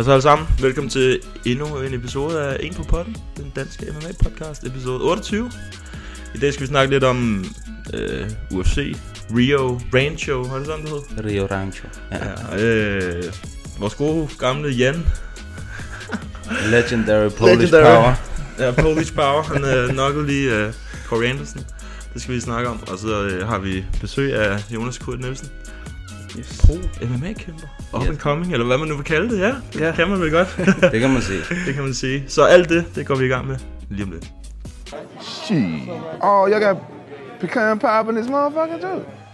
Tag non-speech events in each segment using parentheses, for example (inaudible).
Hvad så alle sammen? Velkommen til endnu en episode af En på potten, den danske MMA podcast, episode 28. I dag skal vi snakke lidt om øh, UFC, Rio Rancho, var det sådan, det hed? Rio Rancho. Ja. Ja, øh, vores gode gamle Jan, Legendary Polish Legendary. Power. ja, Polish Power, han øh, nokkede lige øh, Corey Anderson. Det skal vi snakke om. Og så øh, har vi besøg af Jonas Kurt Nielsen. Yes. Pro MMA-kæmper. Up Yes. and coming, eller hvad man nu vil kalde det, ja. Det Ja. kan man vel godt. (laughs) Det kan man sige. det kan man sige. Så alt det, det går vi i gang med lige om lidt. Shit. Oh, y'all got pecan pie in this motherfucker too.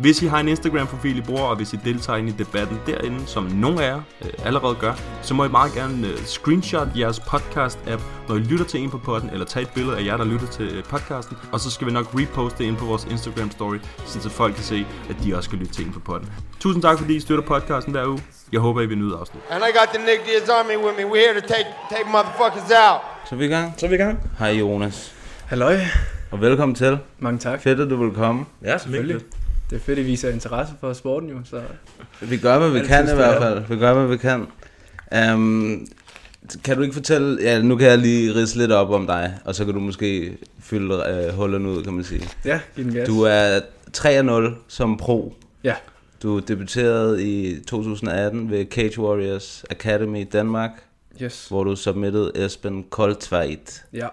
Hvis I har en Instagram-profil, I bruger, og hvis I deltager ind i debatten derinde, som nogle af jer øh, allerede gør, så må I meget gerne øh, screenshot jeres podcast-app, når I lytter til en på podden, eller tage et billede af jer, der lytter til øh, podcasten, og så skal vi nok reposte det ind på vores Instagram-story, så folk kan se, at de også skal lytte til en på podden. Tusind tak, fordi I støtter podcasten hver uge. Jeg håber, I vil nyde afsnit. And I got the Nick Diaz Army with me. We're here to take take motherfuckers out. Så er vi i gang. Så er vi i gang. Hej Jonas. Halløj. Og velkommen til. Mange tak. Fedt, at du vil komme. Ja, Selvfølgelig. Det er fedt, at I viser interesse for sporten jo, så Vi gør, hvad vi Altid kan i hvert fald. Vi gør, hvad vi kan. Um, kan du ikke fortælle... Ja, nu kan jeg lige ridse lidt op om dig, og så kan du måske fylde uh, hullerne ud, kan man sige. ja, giv den gas. Du er 3-0 som pro. Ja, Du debuterede i 2018 ved Cage Warriors Academy i Danmark, yes. hvor du submittede Esben Koldtveit. Ja.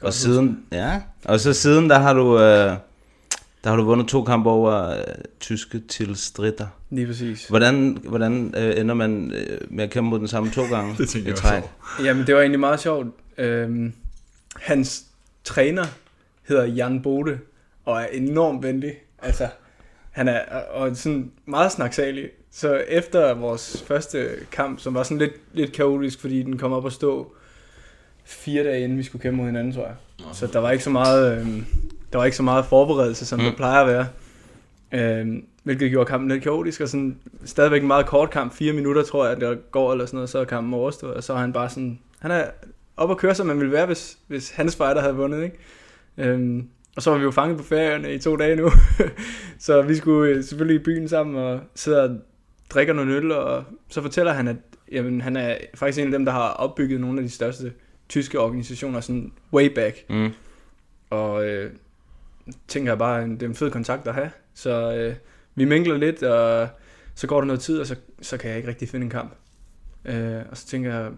Og siden, ja, og så siden der har du, øh, der har du vundet to kampe over øh, tyske til stritter. Lige præcis. Hvordan, hvordan øh, ender man øh, med at kæmpe mod den samme to gange (laughs) Det tænker jeg træk? også Jamen, det var egentlig meget sjovt. Øhm, hans træner hedder Jan Bode, og er enormt venlig. Altså, han er og sådan meget snaksalig. Så efter vores første kamp, som var sådan lidt, lidt kaotisk, fordi den kom op at stå fire dage inden vi skulle kæmpe mod hinanden, tror jeg. Så der var ikke så meget, øhm, der var ikke så meget forberedelse, som mm. der plejer at være. Øhm, hvilket gjorde kampen lidt kaotisk, og sådan stadigvæk en meget kort kamp, fire minutter tror jeg, der går eller sådan noget, så er kampen overstået, og så er han bare sådan, han er op at køre, som man ville være, hvis, hvis hans fighter havde vundet, ikke? Øhm, og så var vi jo fanget på ferierne i to dage nu, (laughs) så vi skulle øh, selvfølgelig i byen sammen og sidde og drikke noget øl, og så fortæller han, at jamen, han er faktisk en af dem, der har opbygget nogle af de største tyske organisationer, sådan way back. Mm. Og øh, tænker jeg bare, det er en fed kontakt at have. Så øh, vi mingler lidt, og så går der noget tid, og så, så kan jeg ikke rigtig finde en kamp. Øh, og så tænker jeg,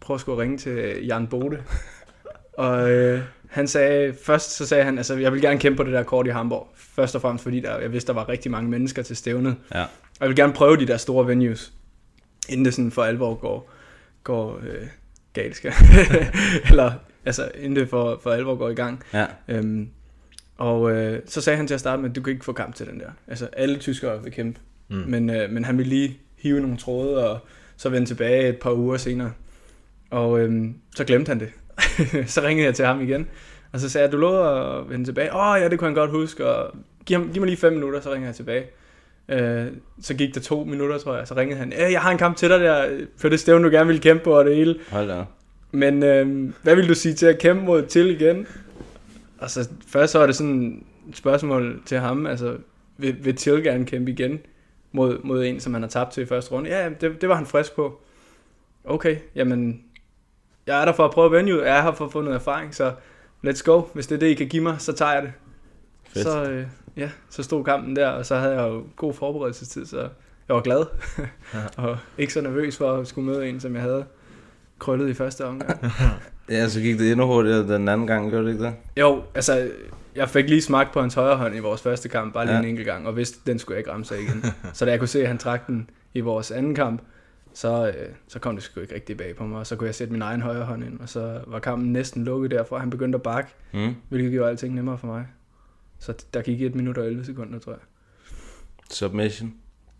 prøv at skulle ringe til Jan Bode. (laughs) og øh, han sagde, først så sagde han, altså jeg vil gerne kæmpe på det der kort i Hamburg. Først og fremmest fordi der, jeg vidste, der var rigtig mange mennesker til stævnet. Ja. Og jeg vil gerne prøve de der store venues, inden det sådan for alvor går, går øh, galt. (laughs) Eller altså inden det for, for alvor går i gang. Ja. Øhm, og øh, så sagde han til at starte med, at du kan ikke få kamp til den der. Altså alle tyskere vil kæmpe. Mm. Men, øh, men han ville lige hive nogle tråde, og så vende tilbage et par uger senere. Og øhm, så glemte han det. (laughs) så ringede jeg til ham igen. Og så sagde jeg, du lovede at vende tilbage. Åh oh, ja, det kunne han godt huske. Og giv, ham, giv mig lige fem minutter, så ringer jeg tilbage. Øh, så gik der to minutter, tror jeg. Så ringede han, øh, jeg har en kamp til dig der, for det stævne, du gerne ville kæmpe på, og det hele. Hold da. Men øh, hvad vil du sige til at kæmpe mod til igen? Altså, først så var det sådan et spørgsmål til ham, altså, vil, vil Till gerne kæmpe igen mod, mod en, som han har tabt til i første runde? Ja, det, det var han frisk på. Okay, jamen, jeg er der for at prøve at vende ud, jeg er her for at få noget erfaring, så let's go. Hvis det er det, I kan give mig, så tager jeg det. Fedt. Så, øh, ja, så stod kampen der, og så havde jeg jo god forberedelsestid, så jeg var glad. (laughs) og ikke så nervøs for at skulle møde en, som jeg havde krøllet i første omgang. (laughs) Ja, så gik det endnu hurtigere den anden gang, gjorde det ikke det? Jo, altså, jeg fik lige smagt på hans højre hånd i vores første kamp, bare lige Ja. en enkelt gang, og vidste, den skulle jeg ikke ramme sig igen. (laughs) så da jeg kunne se, at han trak den i vores anden kamp, så, øh, så kom det sgu ikke rigtig bag på mig, og så kunne jeg sætte min egen højre hånd ind, og så var kampen næsten lukket derfra, han begyndte at bakke, Mm. hvilket gjorde alting nemmere for mig. Så der gik 1 minut og 11 sekunder, tror jeg. Submission.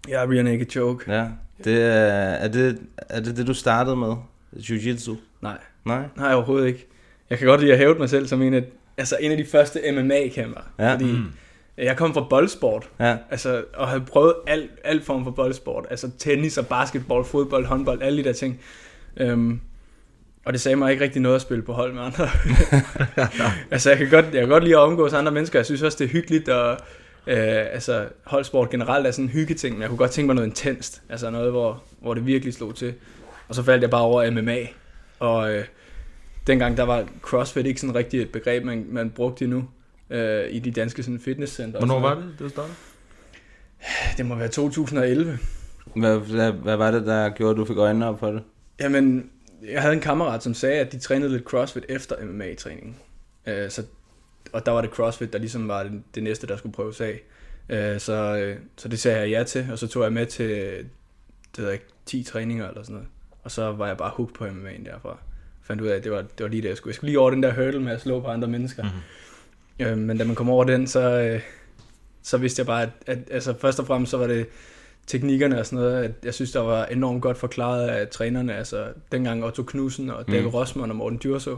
Ja, rear naked choke. Ja. Det er, er, det, er det det, du startede med? Jiu-jitsu? Nej, Nej? nej overhovedet ikke. Jeg kan godt lide at hæve mig selv som en af, altså en af de første MMA-kæmper, Ja. fordi Mm. jeg kom fra boldsport, Ja. Altså, og havde prøvet alt, alt form for boldsport. Altså tennis og basketball, fodbold, håndbold, alle de der ting. Øhm, og det sagde mig ikke rigtig noget at spille på hold med andre. (laughs) altså, jeg kan, godt, jeg kan godt lide at omgås andre mennesker. Jeg synes også, det er hyggeligt, og øh, altså, holdsport generelt er sådan en hyggeting, men jeg kunne godt tænke mig noget intenst. Altså noget, hvor, hvor det virkelig slog til. Og så faldt jeg bare over MMA. Og øh, dengang, der var CrossFit ikke sådan rigtig et begreb, man, man brugte endnu øh, i de danske sådan, fitnesscenter. og Hvornår var det, det startede? Det må være 2011. Hvad, hvad, hvad var det, der gjorde, at du fik øjnene op for det? Jamen, jeg havde en kammerat, som sagde, at de trænede lidt CrossFit efter MMA-træningen. Øh, så, og der var det CrossFit, der ligesom var det, det næste, der skulle prøves af. Øh, så, øh, så det sagde jeg ja til, og så tog jeg med til det ved jeg ikke, 10 træninger eller sådan noget. Og så var jeg bare hooked på MMA'en derfra. Fandt ud af, at det var, det var lige det, jeg skulle. Jeg skulle lige over den der hurdle med at slå på andre mennesker. Mm-hmm. Øh, men da man kom over den, så, øh, så vidste jeg bare, at, at altså, først og fremmest så var det teknikkerne og sådan noget, at jeg synes, der var enormt godt forklaret af trænerne, altså dengang Otto Knudsen og David Mm. mm. Rossmann og Morten Djurso,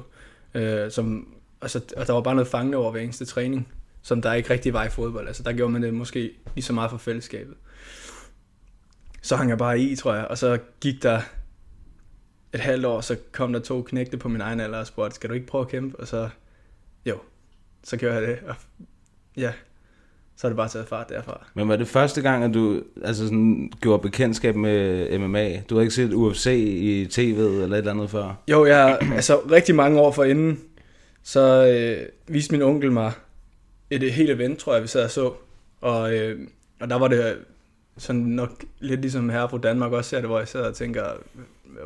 øh, som, altså, og der var bare noget fangende over hver eneste træning, som der ikke rigtig var i fodbold. Altså der gjorde man det måske lige så meget for fællesskabet. Så hang jeg bare i, tror jeg, og så gik der et halvt år, så kom der to knægte på min egen alder og spurgte, skal du ikke prøve at kæmpe? Og så, jo, så gjorde jeg det, og ja, så er det bare taget fart derfra. Men var det første gang, at du altså sådan, gjorde bekendtskab med MMA? Du har ikke set UFC i tv eller et eller andet før? Jo, jeg, (clears throat) altså rigtig mange år forinden, så øh, viste min onkel mig et, et helt event, tror jeg, vi sad og så. Og, øh, og der var det sådan nok lidt ligesom her fra Danmark også ser det, hvor jeg sidder og tænker,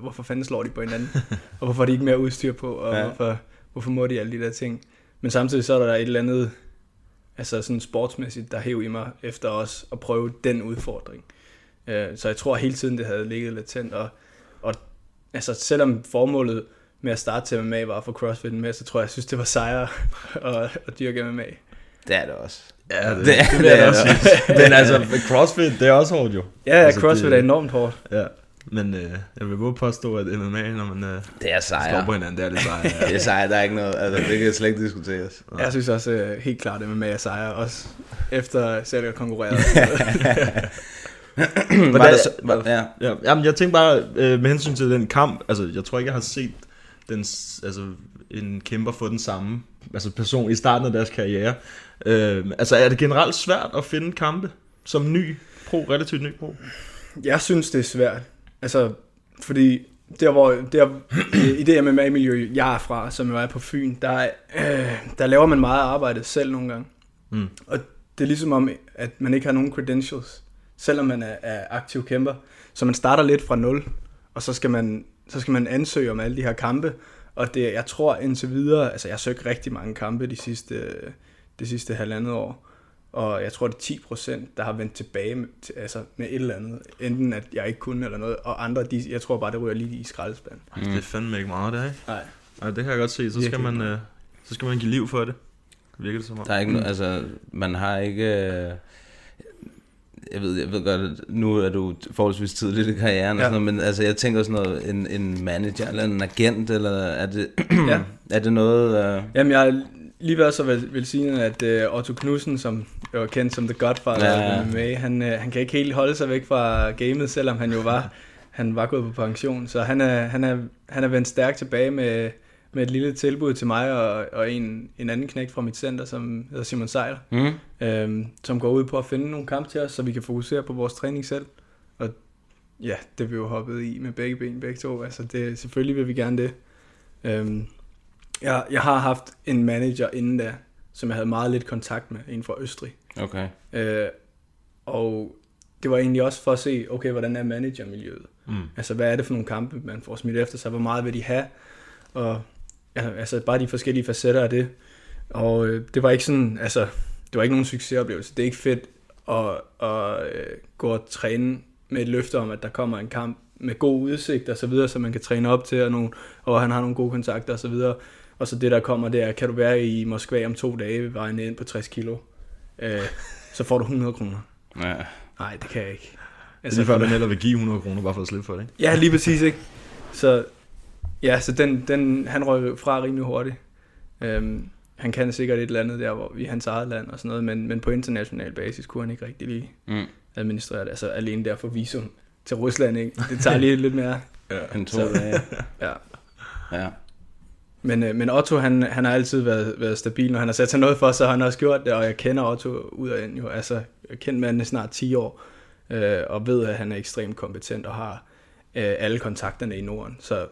hvorfor fanden slår de på hinanden? og hvorfor er de ikke mere udstyr på? Og Ja. hvorfor, hvorfor må de alle de der ting? Men samtidig så er der et eller andet, altså sådan sportsmæssigt, der hæv i mig efter os at prøve den udfordring. Øh, Så jeg tror hele tiden, det havde ligget latent. Og, og altså selvom formålet med at starte til MMA var for CrossFit med, så tror jeg, jeg synes, det var sejre (laughs) at, at dyrke MMA. Det er det også. Ja, det, Det det, er- det det er også det sige. Men altså, CrossFit, det er også hårdt jo. Ja, ja Altså, CrossFit det- er enormt hårdt. Ja, men øh, jeg vil våge påstå, at MMA, når man øh, Det er slår sejr. på hinanden, det er lidt sejr. Det er sejr, der er ikke noget, altså det kan slet ikke diskuteres. Jeg synes også øh, helt klart, at MMA er sejre, også efter selv at konkurrere. (laughs) Var det så, var, ja. Ja, jamen, jeg tænkte bare, øh, med hensyn til den kamp, altså, jeg tror ikke, jeg har set den, altså, en kæmper få den samme altså, person i starten af deres karriere. Øh, altså, er det generelt svært at finde kampe som ny pro, relativt ny pro? Jeg synes, det er svært. Altså, fordi der, hvor, der, i det MMA-miljø, jeg er fra, som jo er på Fyn, der, øh, der laver man meget arbejde selv nogle gange. Mm. Og det er ligesom om, at man ikke har nogen credentials, selvom man er, er aktiv kæmper. Så man starter lidt fra nul, og så skal man, så skal man ansøge om alle de her kampe. Og det, jeg tror indtil videre, altså jeg har søgt rigtig mange kampe de sidste, de sidste halvandet år. Og jeg tror, det er 10 procent, der har vendt tilbage med, til, altså med et eller andet. Enten at jeg ikke kunne eller noget, og andre, de, jeg tror bare, det ryger lige i skraldespanden. Mm. Det er fandme ikke meget, det her, ikke? Nej. Ja, det kan jeg godt se. Så skal, man, øh, så skal man give liv for det. Virker det som om. Der er ikke noget, altså, man har ikke... øh, Jeg ved, jeg ved godt, at nu er du forholdsvis tidligt i karrieren, ja. og sådan noget, men altså, jeg tænker sådan noget, en, en manager eller en agent, eller er det, (clears throat) Ja. er det noget... Uh... Jamen, jeg lige været så vel, velsignet, at uh, Otto Knudsen, som jo er kendt som The Godfather Ja, ja. MMA, han, uh, han kan ikke helt holde sig væk fra gamet, selvom han jo var, han var gået på pension. Så han er, han er, han er vendt stærkt tilbage med, med et lille tilbud til mig og, og en, en anden knægt fra mit center, som hedder Simon Sejler, Mm? øhm, som går ud på at finde nogle kampe til os, så vi kan fokusere på vores træning selv. Og ja, det vi jo hoppet i med begge ben, begge to. Altså det, selvfølgelig vil vi gerne det. Øhm, jeg, jeg har haft en manager inden da, som jeg havde meget lidt kontakt med, en fra Østrig. Okay. Øh, og det var egentlig også for at se, okay, hvordan er managermiljøet? Mm. Altså, hvad er det for nogle kampe, man får smidt efter sig? Hvor meget vil de have? Og altså bare de forskellige facetter af det. Og øh, det var ikke sådan, altså, det var ikke nogen succesoplevelse. Det er ikke fedt at, at øh, gå og træne med et løfte om, at der kommer en kamp med god udsigt og så videre, så man kan træne op til, og, nogle, og han har nogle gode kontakter og så videre. Og så det, der kommer, det er, kan du være i Moskva om to dage, vejende ind på 60 kilo, øh, så får du 100 kroner. Ja. Nej, det kan jeg ikke. Altså, det er lige før, man hellere vil give 100 kroner, bare for at slippe for det, ikke? Ja, lige præcis, ikke? Så, ja, så den, den, han røg fra rimelig hurtigt. Øhm, han kan sikkert et eller andet der, hvor vi er hans eget land og sådan noget, men, men på international basis kunne han ikke rigtig lige Mm. administrere det. Altså alene der for visum til Rusland, ikke? Det tager lige lidt mere. En to dage. Ja. Ja. Men, øh, men Otto, han, han har altid været, været stabil, når han har sat sig noget for, så har han også gjort det, og jeg kender Otto ud af ind jo. Altså, jeg kendt manden i snart 10 år, øh, og ved, at han er ekstremt kompetent og har øh, alle kontakterne i Norden. Så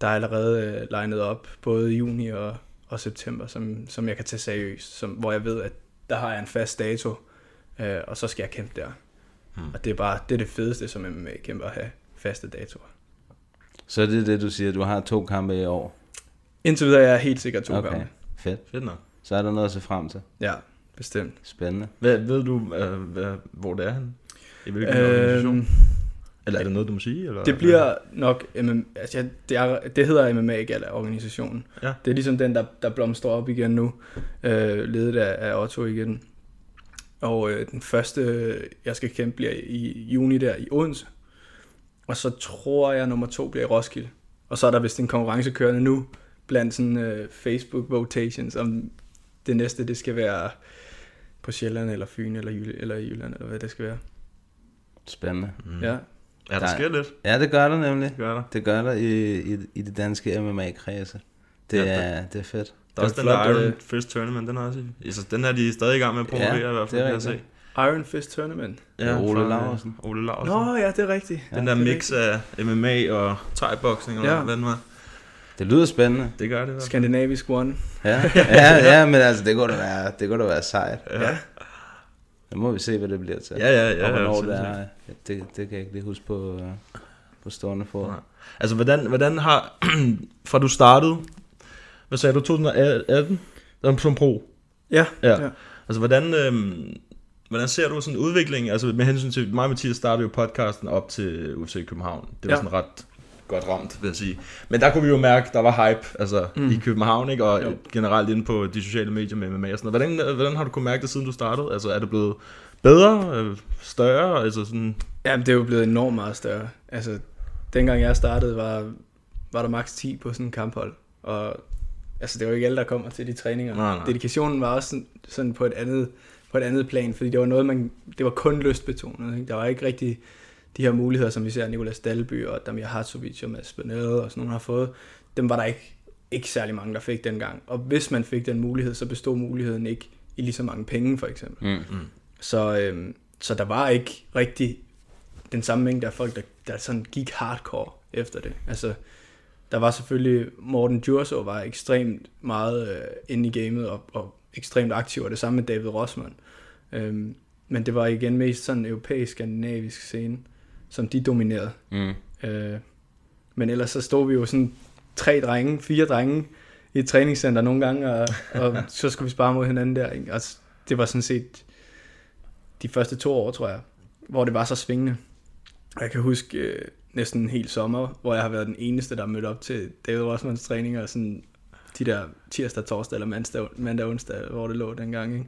der er allerede øh, legnet op, både i juni og, og september, som, som jeg kan tage seriøst, som, hvor jeg ved, at der har jeg en fast dato, øh, og så skal jeg kæmpe der. Hmm. Og det er bare det, er det fedeste som MMA-kæmper at have faste datoer. Så det er det, du siger, du har to kampe i år. Indtil videre er jeg helt sikkert to Okay, gange. fedt. Fedt nok. Så er der noget at se frem til. Ja, bestemt. Spændende. Hvad, ved du, øh, hvad, hvor det er han? I hvilken øhm, organisation? Eller er det noget, du må sige? Eller? Det bliver nok, MMA, altså, ja, det, er, det hedder MMA Gala organisationen. Ja. Det er ligesom den, der, der blomstrer op igen nu, øh, ledet af, af Otto igen. Og øh, den første, jeg skal kæmpe, bliver i juni der i Odense. Og så tror jeg, nummer to bliver i Roskilde. Og så er der vist en konkurrence kørende nu, blandt sådan øh, Facebook votations, om det næste, det skal være på Sjælland, eller Fyn, eller, Jyll- eller Jylland, eller hvad det skal være. Spændende. Mm. Ja. Ja, der sker lidt. Ja, det gør der nemlig. Det gør der. Det gør der i, i, i det danske MMA-kredse. Det, Ja, ja, der- er, det er fedt. Der er også den flot, der Iron øh, Fist Tournament, den er også. Altså, den er de stadig i gang med at promovere Ja, i hvert fald, det kan jeg se. rigtigt. Iron Fist Tournament. Ja, Ole øh, Laursen. Ole Laursen. Nå ja, det er rigtigt. Den der det er mix af MMA og thai-boxing, eller Ja. hvad den var. Det lyder spændende. Det gør det fald. Skandinavisk one. (laughs) Ja, ja, ja men altså, det kunne da være, det kunne da være sejt. Ja. Nu må vi se, hvad det bliver til. Ja, ja, ja, Og hvornår ja, det er. Det, det kan jeg ikke lige huske på, øh, på stående fod. Nej. Altså, hvordan, hvordan har... (clears throat) fra du startede... Hvad sagde du? 2018? Som, som pro? Ja, Ja. ja. Altså, hvordan... Øhm, hvordan ser du sådan en udvikling? Altså, med hensyn til... Mig og Mathias startede jo podcasten op til UFC København. Det var Ja. sådan ret godt ramt, vil jeg sige. Men der kunne vi jo mærke, der var hype altså, mm. I København, ikke? og Jo. generelt inde på de sociale medier med MMA og sådan noget. Hvordan, hvordan har du kunnet mærke det, siden du startede? Altså, er det blevet bedre, øh, større? Altså sådan... Jamen, det er jo blevet enormt meget større. Altså, dengang jeg startede, var, var der maks 10 på sådan en kamphold. Og altså, det var jo ikke alle, der kommer til de træninger. Nej, nej. Dedikationen var også sådan, sådan på, et andet, på et andet plan, fordi det var noget, man, det var kun lystbetonet. Ikke? Der var ikke rigtig de her muligheder, som vi ser Nikolas Dalby og Damir Hatsovic og Mads Benede og sådan nogle har fået. Dem var der ikke, ikke særlig mange, der fik dengang. Og hvis man fik den mulighed, så bestod muligheden ikke i lige så mange penge, for eksempel. Mm. Mm. Så, øhm, så der var ikke rigtig den samme mængde af folk, der, der sådan gik hardcore efter det. Altså, der var selvfølgelig, Morten Djurso var ekstremt meget øh, inde i gamet og, og ekstremt aktiv, og det samme med David Rossmann. Øhm, men det var igen mest sådan en europæisk, skandinavisk scene, som de dominerede. Mm. Øh, men ellers så stod vi jo sådan tre drenge, fire drenge i et træningscenter nogle gange, og, og (laughs) så skulle vi spare mod hinanden der. Ikke? Og det var sådan set de første to år, tror jeg, hvor det var så svingende. Og jeg kan huske øh, næsten en hel sommer, hvor jeg har været den eneste, der mødte op til David Rossmanns træninger, sådan de der tirsdag, torsdag eller mandag, mandag onsdag, hvor det lå dengang. Ikke?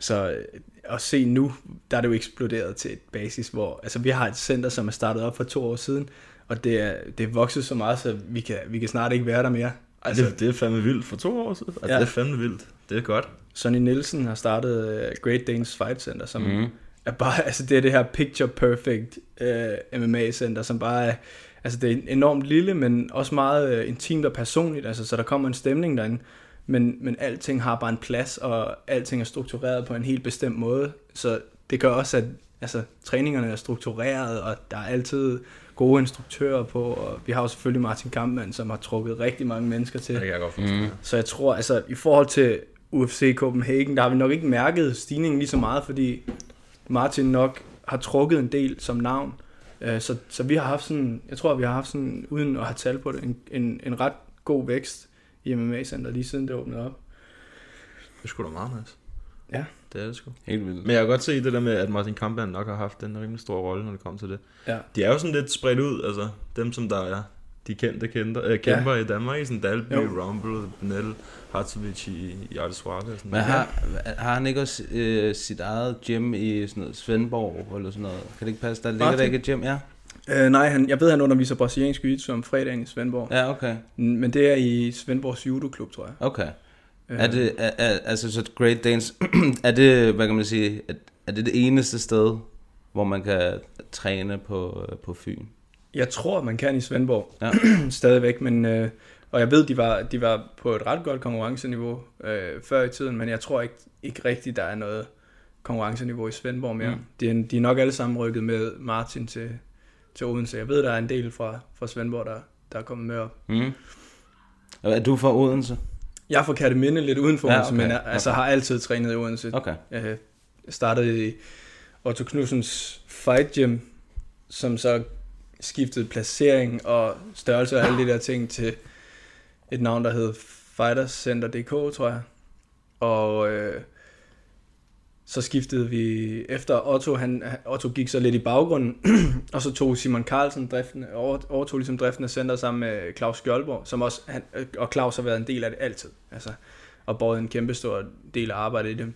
Så øh, at se nu, der er det jo eksploderet til et basis, hvor altså, vi har et center, som er startet op for to år siden, og det er, det er vokset så meget, så vi kan, vi kan snart ikke være der mere. Altså, det, det er fandme vildt for to år siden. Altså, Ja. Det er fandme vildt. Det er godt. Sonny Nielsen har startet uh, Great Danes Fight Center, som mm. er bare, (laughs) altså det er det her picture perfect uh, MMA center, som bare er, altså det er enormt lille, men også meget uh, intimt og personligt, altså så der kommer en stemning derinde, men, men alting har bare en plads, og alting er struktureret på en helt bestemt måde, så det gør også, at altså, træningerne er struktureret, og der er altid gode instruktører på, og vi har jo selvfølgelig Martin Kampmann, som har trukket rigtig mange mennesker til. Det kan jeg godt forstå. Mm. Så jeg tror, altså i forhold til UFC Copenhagen, der har vi nok ikke mærket stigningen lige så meget, fordi Martin nok har trukket en del som navn. Øh, Så, så vi har haft sådan, jeg tror, vi har haft sådan, uden at have tal på det, en, en, en ret god vækst i MMA-center lige siden det åbnede op. Det er sgu da meget nice. Ja. Det er det sgu. Helt vildt. Men jeg kan godt se det der med, at Martin Kampmann nok har haft en rimelig stor rolle, når det kommer til det. Ja. De er jo sådan lidt spredt ud, altså dem som der er de kendte kæmper, øh, kæmper ja. i Danmark, i sådan Dalby, Jo. Rumble, Benel, Hartovic i, i Arte Suave og sådan Men noget. har, har han ikke også øh, sit eget gym i sådan noget Svendborg eller sådan noget? Kan det ikke passe? Der ligger Martin? der ikke et gym, ja? Øh, nej, han, jeg ved, han underviser brasiliansk jiu om fredagen i Svendborg. Ja, okay. Men det er i Svendborgs judoklub, tror jeg. Okay. Øh, Er det, er, er, altså så Great Danes, (clears throat) er det, hvad kan man sige, er, er det det eneste sted, hvor man kan træne på, øh, på Fyn? Jeg tror, man kan i Svendborg Ja. (clears throat) stadigvæk, men øh, og jeg ved, de var, de var på et ret godt konkurrenceniveau øh, før i tiden, men jeg tror ikke, ikke rigtigt, der er noget konkurrenceniveau i Svendborg mere. Mm. De, er, de er nok alle sammen rykket med Martin til, til Odense. Jeg ved, der er en del fra, fra Svendborg, der, der er kommet med op. Mm. Og Er du fra Odense? Jeg er fra Katteminde lidt uden for Ja, Odense, okay. men jeg, altså, Okay. har altid trænet i Odense. Okay. Jeg startede i Otto Knudsens Fight Gym, som så skiftede placering og størrelse og alle de der ting til et navn, der hed Fighterscenter.dk, tror jeg. Og øh, så skiftede vi efter Otto, han, Otto gik så lidt i baggrunden, (clears throat) og så tog Simon Carlsen driften, overtog ligesom driften af center sammen med Claus Skjoldborg, som også, han, og Claus har været en del af det altid, altså, og båret en kæmpe stor del af arbejdet i det.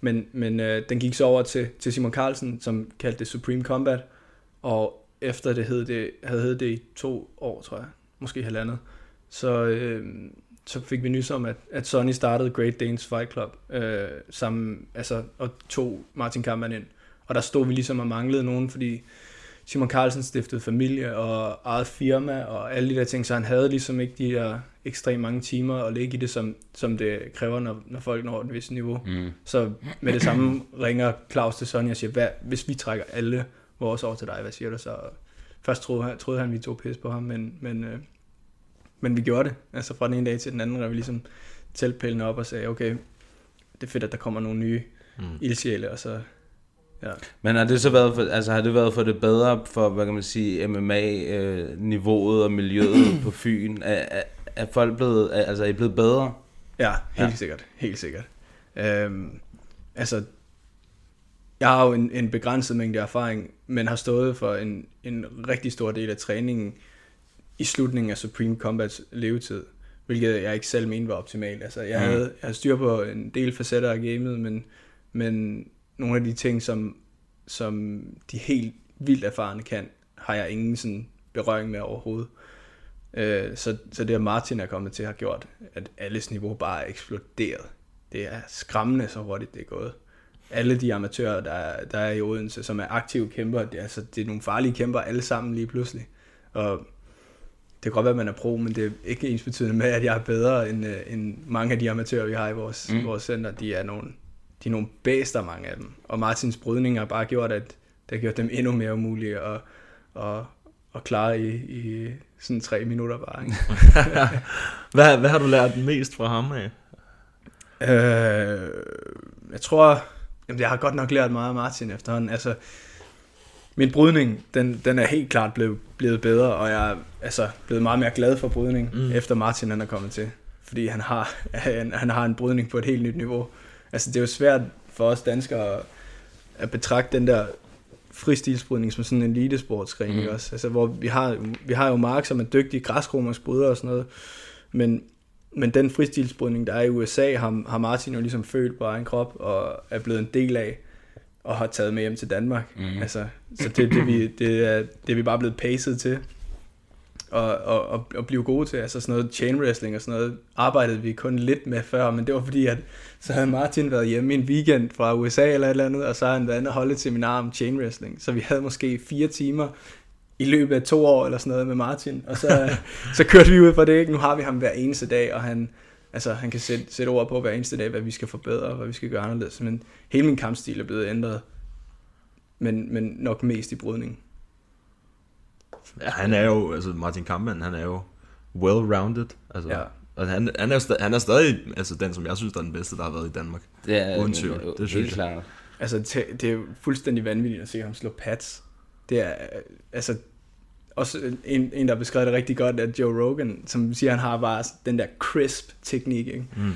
Men, men øh, den gik så over til, til Simon Carlsen, som kaldte det Supreme Combat, og efter det, hed det havde heddet det i to år, tror jeg, måske halvandet, så, øh, så fik vi nys om, at, at Sonny startede Great Danes Fight Club øh, sammen, altså, og tog Martin Kampmann ind. Og der stod vi ligesom og manglede nogen, fordi Simon Carlsen stiftede familie og eget firma og alle de der ting, så han havde ligesom ikke de der ekstremt mange timer at ligge i det, som, som det kræver, når, når folk når et vist niveau. Mm. Så med det samme ringer Claus til Sonny og siger, hvad, hvis vi trækker alle vores over til dig, hvad siger du så? Først troede han, troede han, vi tog pis på ham, men, men, øh, men vi gjorde det. Altså fra den ene dag til den anden, der vi ligesom teltpælene op og sagde, okay, det er fedt, at der kommer nogle nye Mm. ildsjæle, og så, ja. Men har det så været for, altså har det været for det bedre for, hvad kan man sige, MMA-niveauet og miljøet (clears throat) på Fyn? Er, er, er folk blevet, er, altså er I blevet bedre? Ja, helt ja. sikkert. Helt sikkert. Øhm, altså, jeg har jo en, en begrænset mængde erfaring, men har stået for en, en rigtig stor del af træningen i slutningen af Supreme Combats levetid, hvilket jeg ikke selv mente var optimalt. Altså, jeg, Mhm. havde, jeg havde styr på en del facetter af gamet, men, men nogle af de ting, som, som de helt vildt erfarne kan, har jeg ingen sådan berøring med overhovedet. Øh, så, så det, at Martin er kommet til, har gjort, at alles niveau bare er eksploderet. Det er skræmmende, så hurtigt det er gået. Alle de amatører, der er, der er i Odense, som er aktive kæmper, det er, altså, det er nogle farlige kæmper alle sammen lige pludselig. Og det kan godt være, at man er pro, men det er ikke ens betydende med, at jeg er bedre end, øh, end mange af de amatører, vi har i vores, Mm. vores center. De er nogle, de er nogle bæster, mange af dem. Og Martins brydning har bare gjort, at det har gjort dem endnu mere umulige at, at, at klare i, i sådan tre minutter bare. Ikke? (laughs) hvad, hvad har du lært mest fra ham af? Øh, jeg tror, jamen jeg har godt nok lært meget af Martin efterhånden. Altså, min brydning, den, den er helt klart blevet, blevet bedre, og jeg er altså, blevet meget mere glad for brydning, Mm. efter Martin han er kommet til. Fordi han har, han, han har en brydning på et helt nyt niveau. Altså, det er jo svært for os danskere at, betragte den der fristilsbrydning som sådan en elitesportsgren, Mm. mm. også? Altså, hvor vi har, vi har jo Mark, som er dygtig græskromersk bryder og sådan noget, men, men den fristilsbrydning, der er i USA, har, har Martin jo ligesom følt på egen krop og er blevet en del af og har taget med hjem til Danmark. Mm. Altså, så det, det, vi, det, er, det er vi bare blevet paced til og, og, og, og blive gode til. Altså sådan noget chain wrestling og sådan noget arbejdede vi kun lidt med før, men det var fordi, at så havde Martin været hjemme en weekend fra USA eller et eller andet, og så havde han været inde og holde et seminar om chain wrestling. Så vi havde måske fire timer i løbet af to år eller sådan noget med Martin, og så, (laughs) så kørte vi ud fra det. Ikke? Nu har vi ham hver eneste dag, og han, altså, han kan sætte, sætte ord på hver eneste dag, hvad vi skal forbedre, og hvad vi skal gøre anderledes. Men hele min kampstil er blevet ændret, men, men nok mest i brydning. Ja, han er jo, altså Martin Kampmann, han er jo well-rounded. Altså, Ja. Og han, han, er han er stadig altså, den, som jeg synes, der er den bedste, der har været i Danmark. Det er Uden tvivl, øh, det synes helt klart. Altså, det er jo fuldstændig vanvittigt at se ham slå pads. Det er, øh, altså, også en, en, der har beskrevet det rigtig godt, er Joe Rogan, som siger, at han har bare den der crisp teknik, ikke? Mm.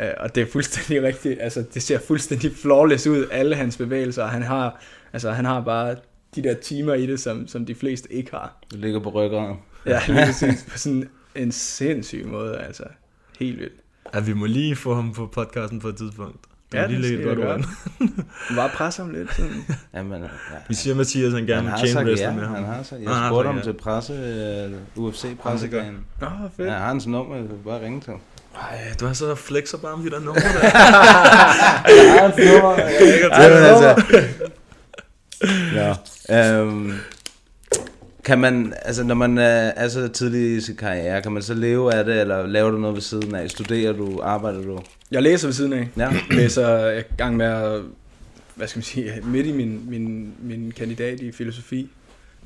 Uh, og det er fuldstændig (laughs) rigtigt, altså det ser fuldstændig flawless ud, alle hans bevægelser, han har, altså han har bare de der timer i det, som, som de fleste ikke har. Det ligger på ryggen. Ja, (laughs) lige præcis, på sådan en sindssyg måde, altså helt vildt. Ja, vi må lige få ham på podcasten på et tidspunkt. Ja, Ja, lige det lægge skal godt gøre. ord. (laughs) Bare presse ham lidt, sådan. Jamen, ja. Vi siger Mathias, han gerne vil tjene ja, med ham. han har sagt. Han har Jeg spurgte sagt ham ja. til presse, uh, UFC-pressedagen. Åh, fedt. Ja, jeg har hans nummer, jeg bare ringe til ham. Ej, du har så flexer bare med de der (laughs) numre der. Jeg har hans nummer. (laughs) Jamen, altså. Ja. Øhm, kan man, altså når man er, er så tidlig i sin karriere, kan man så leve af det, eller laver du noget ved siden af? Studerer du, arbejder du? Jeg læser ved siden af. Ja. læser jeg er i gang med at, hvad skal man sige, midt i min, min, min kandidat i filosofi.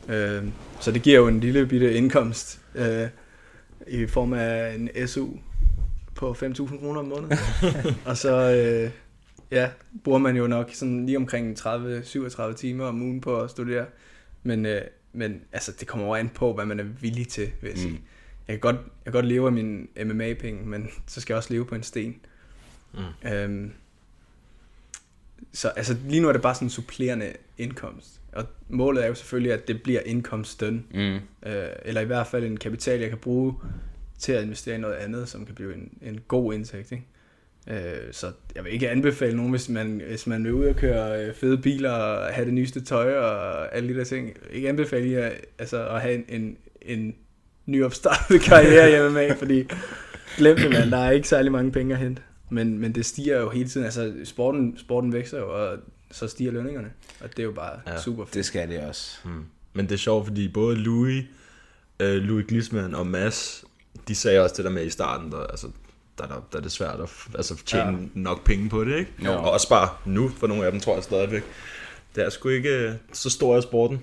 Øh, så det giver jo en lille bitte indkomst øh, i form af en SU på 5.000 kroner om måneden. (laughs) og så øh, ja, bruger man jo nok sådan lige omkring 30-37 timer om ugen på at studere. Men, øh, men altså, det kommer an på, hvad man er villig til, vil jeg sige. Mm. Jeg kan, godt, jeg kan godt leve af mine MMA-penge, men så skal jeg også leve på en sten. Mm. Øhm, så altså, lige nu er det bare sådan en supplerende indkomst. Og målet er jo selvfølgelig, at det bliver indkomststøn. Mm. Øh, eller i hvert fald en kapital, jeg kan bruge til at investere i noget andet, som kan blive en, en god indtægt. Ikke? Øh, så jeg vil ikke anbefale nogen, hvis man, hvis man vil ud og køre øh, fede biler og have det nyeste tøj og alle de der ting. Ikke anbefale jer, altså, at have en, en, en nyopstartet (laughs) karriere i MMA, fordi glem det, man. Der er ikke særlig mange penge at hente. Men, men det stiger jo hele tiden. Altså, sporten, sporten vækster jo, og så stiger lønningerne. Og det er jo bare Ja, super fedt. Det skal det også. Mm. Men det er sjovt, fordi både Louis, øh, Louis Glisman og Mads, de sagde også det der med i starten, der, altså, der, der, der er det svært at altså, tjene ja. Nok penge på det, ikke? Jo. Og også bare nu, for nogle af dem tror jeg stadigvæk. Det er sgu ikke øh, så stor i sporten.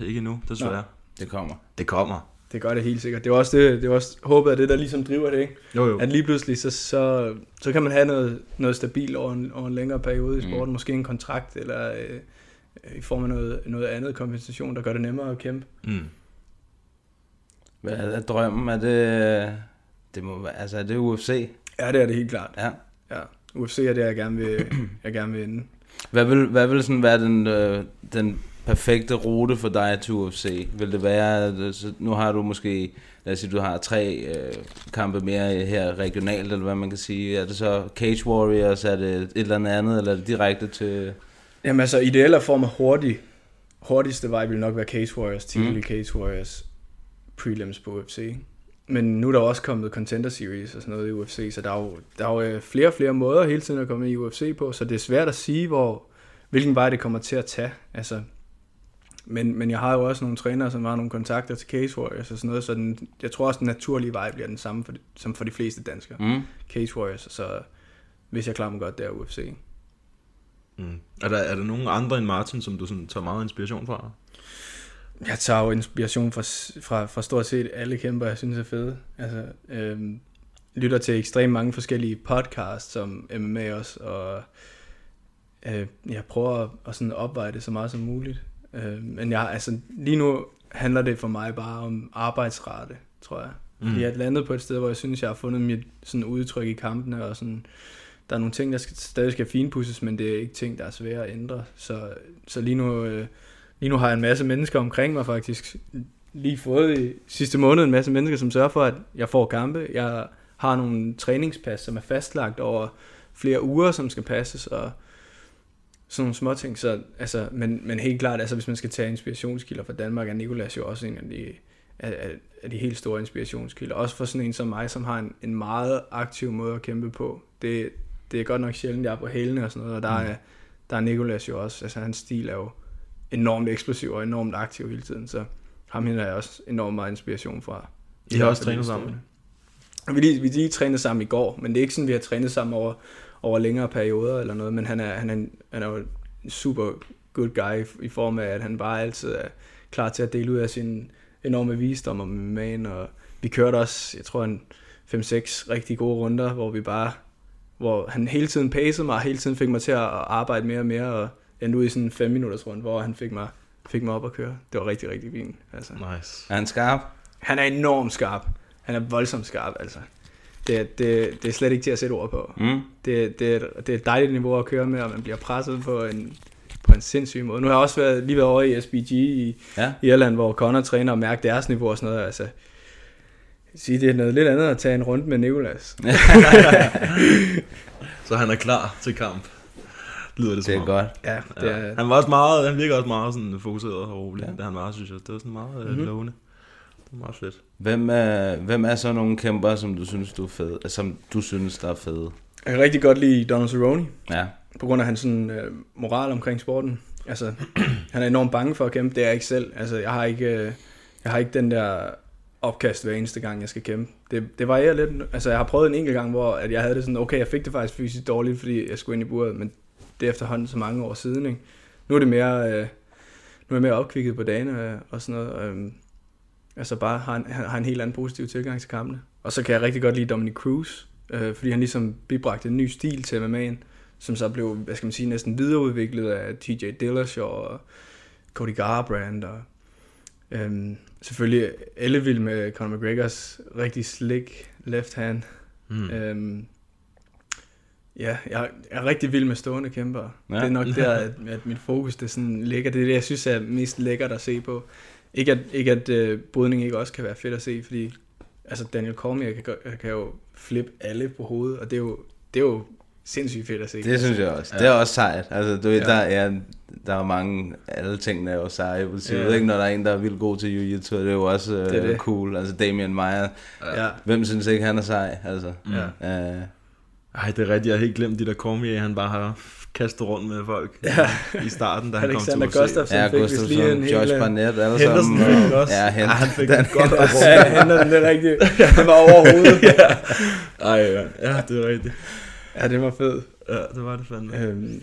Ikke nu, desværre. Nå. Det kommer. Det kommer. Det gør det helt sikkert. Det er også, det, det er også håbet, at det der ligesom driver det, ikke? Jo, jo. At lige pludselig, så, så, så kan man have noget, noget stabilt over en, over en længere periode i Mm. sporten. Mm. Måske en kontrakt, eller øh, i form af noget, noget andet kompensation, der gør det nemmere at kæmpe. Mm. Hvad er drømmen? Er det, det må, være- altså, er det UFC? Ja, det er det helt klart. Ja. Ja. UFC er det, jeg gerne vil, (clears throat) jeg gerne vil ende. Hvad vil, hvad vil sådan være den, øh, den perfekte rute for dig til UFC? Vil det være, at, øh, nu har du måske, lad os sige, du har tre øh, kampe mere her regionalt, eller hvad man kan sige. Er det så Cage Warriors, er det et eller andet andet, eller er det direkte til... Jamen altså, ideelle form af hurtig, hurtigste vej vil nok være Cage Warriors, Mm. mm. Cage Warriors prelims på UFC. Men nu er der også kommet Contender Series og sådan noget i UFC, så der er jo, der er jo øh, flere og flere måder hele tiden at komme i UFC på, så det er svært at sige, hvor, hvilken vej det kommer til at tage. Altså, men, men jeg har jo også nogle trænere, som har nogle kontakter til Cage Warriors og sådan noget, så den, jeg tror også, den naturlige vej bliver den samme for de, som for de fleste danskere. Mm. Cage Warriors, så hvis jeg klarer mig godt, der er UFC. Mm. Er, der, er der nogen andre end Martin, som du sådan tager meget inspiration fra? Jeg tager jo inspiration fra, fra, fra stort set alle kæmper, jeg synes er fede. Altså, øhm, lytter til ekstremt mange forskellige podcasts, som MMA også, og øh, jeg prøver at, at sådan opveje det så meget som muligt. Øh, men jeg, altså, lige nu handler det for mig bare om arbejdsrate, tror jeg. Mm. Mm. Jeg er landet på et sted, hvor jeg synes, jeg har fundet mit sådan udtryk i kampene, og sådan, der er nogle ting, der skal, stadig skal finpudses, men det er ikke ting, der er svære at ændre. Så, så lige nu... Øh, Lige nu har jeg en masse mennesker omkring mig faktisk. Lige fået i sidste måned en masse mennesker, som sørger for, at jeg får kampe. Jeg har nogle træningspas, som er fastlagt over flere uger, som skal passes, og sådan nogle små ting. Så, altså, men, men helt klart, altså, hvis man skal tage inspirationskilder fra Danmark, er Nikolas jo også en af de, af, af, de helt store inspirationskilder. Også for sådan en som mig, som har en, en meget aktiv måde at kæmpe på. Det, det er godt nok sjældent, jeg er på hælene og sådan noget, og der, Mm. er, der er Nikolas jo også. Altså, hans stil er jo enormt eksplosiv og enormt aktiv hele tiden, så ham henter jeg også enormt meget inspiration fra. I har også trænet sammen? Vi lige, vi lige trænet sammen i går, men det er ikke sådan, vi har trænet sammen over, over længere perioder eller noget, men han er, han er, han er jo en super good guy i form af, at han bare altid er klar til at dele ud af sin enorme visdom om man, og vi kørte også, jeg tror, en 5-6 rigtig gode runder, hvor vi bare, hvor han hele tiden pacede mig, og hele tiden fik mig til at arbejde mere og mere, og endte ud i sådan en 5 minutters runde, hvor han fik mig fik mig op at køre. Det var rigtig, rigtig fint. Altså. Nice. Er han skarp? Han er enormt skarp. Han er voldsomt skarp, altså. Det, er- det, det er slet ikke til at sætte ord på. Mm. Det, det, er, det er et dejligt niveau at køre med, og man bliver presset på en, på en sindssyg måde. Nu har jeg også været, lige været over i SBG i, Ja. i Irland, hvor Connor træner og mærker deres niveau og sådan noget. Altså, sige, det er noget lidt andet at tage en rundt med Nicolas. (laughs) Så han er klar til kamp. Lyder det, Det er om. godt. Ja, det er, Han var også meget, han virker også meget sådan fokuseret og rolig. Ja. Det han var, synes jeg. Det var sådan meget Mhm. mm-hmm. lovende. Det var meget fedt. Hvem er, hvem er så nogle kæmper, som du synes, du er fed, som du synes, der er fede? jeg kan rigtig godt lide Donald Cerrone. Ja. på grund af hans sådan, øh, moral omkring sporten. Altså, (clears throat) han er enormt bange for at kæmpe, det er jeg ikke selv. Altså, jeg har ikke, øh, jeg har ikke den der opkast hver eneste gang, jeg skal kæmpe. Det, det varierer lidt. Altså, jeg har prøvet en enkelt gang, hvor at jeg havde det sådan, okay, jeg fik det faktisk fysisk dårligt, fordi jeg skulle ind i buret, men det er efterhånden så mange år siden, ikke? Nu er det mere, øh, nu er jeg mere opkvikket på dagene øh, og sådan noget. Øh, altså bare har en, har en helt anden positiv tilgang til kampene. Og så kan jeg rigtig godt lide Dominic Cruz, øh, fordi han ligesom bibragte en ny stil til MMA'en, som så blev, hvad skal man sige, næsten videreudviklet af TJ Dillashaw og Cody Garbrandt og øhm, selvfølgelig alle vil med Conor McGregors rigtig slick left hand. Mm. Øhm, ja, jeg er rigtig vild med stående kæmper. Ja. Ja. Det er nok der, at, at mit fokus det sådan ligger. Det er det, jeg synes er mest lækkert at se på. Ikke at, ikke at øh, brydning ikke også kan være fedt at se, fordi altså Daniel Cormier kan, kan jo flippe alle på hovedet, og det er jo, det er jo sindssygt fedt at se. Det synes jeg også. Det er også sejt. Altså, du ved, Ja. der, er, der er mange, alle tingene er jo seje på ja. Ja. ikke? Når der er en, der er vildt god til jiu-jitsu, det er jo også uh, Det er det. cool. Altså Damian Meyer, Ja. hvem synes ikke, han er sej? Altså, Ja. uh, Ej, det er rigtigt. Jeg har helt glemt de der Cormier, han bare har kastet rundt med folk Ja. i starten, da han kom til UFC. Gustafsson ja, fik vist lige en hel... Josh øh, Barnett, alle Henderson sammen. fik den også. Ja, Ja, Hen- han fik den, godt op (laughs) Ja, han er den det rigtige. Han var over hovedet. (laughs) Ej, ja. ja, det er rigtigt. Ja, det var fedt. Ja, det var det fandme. Øhm,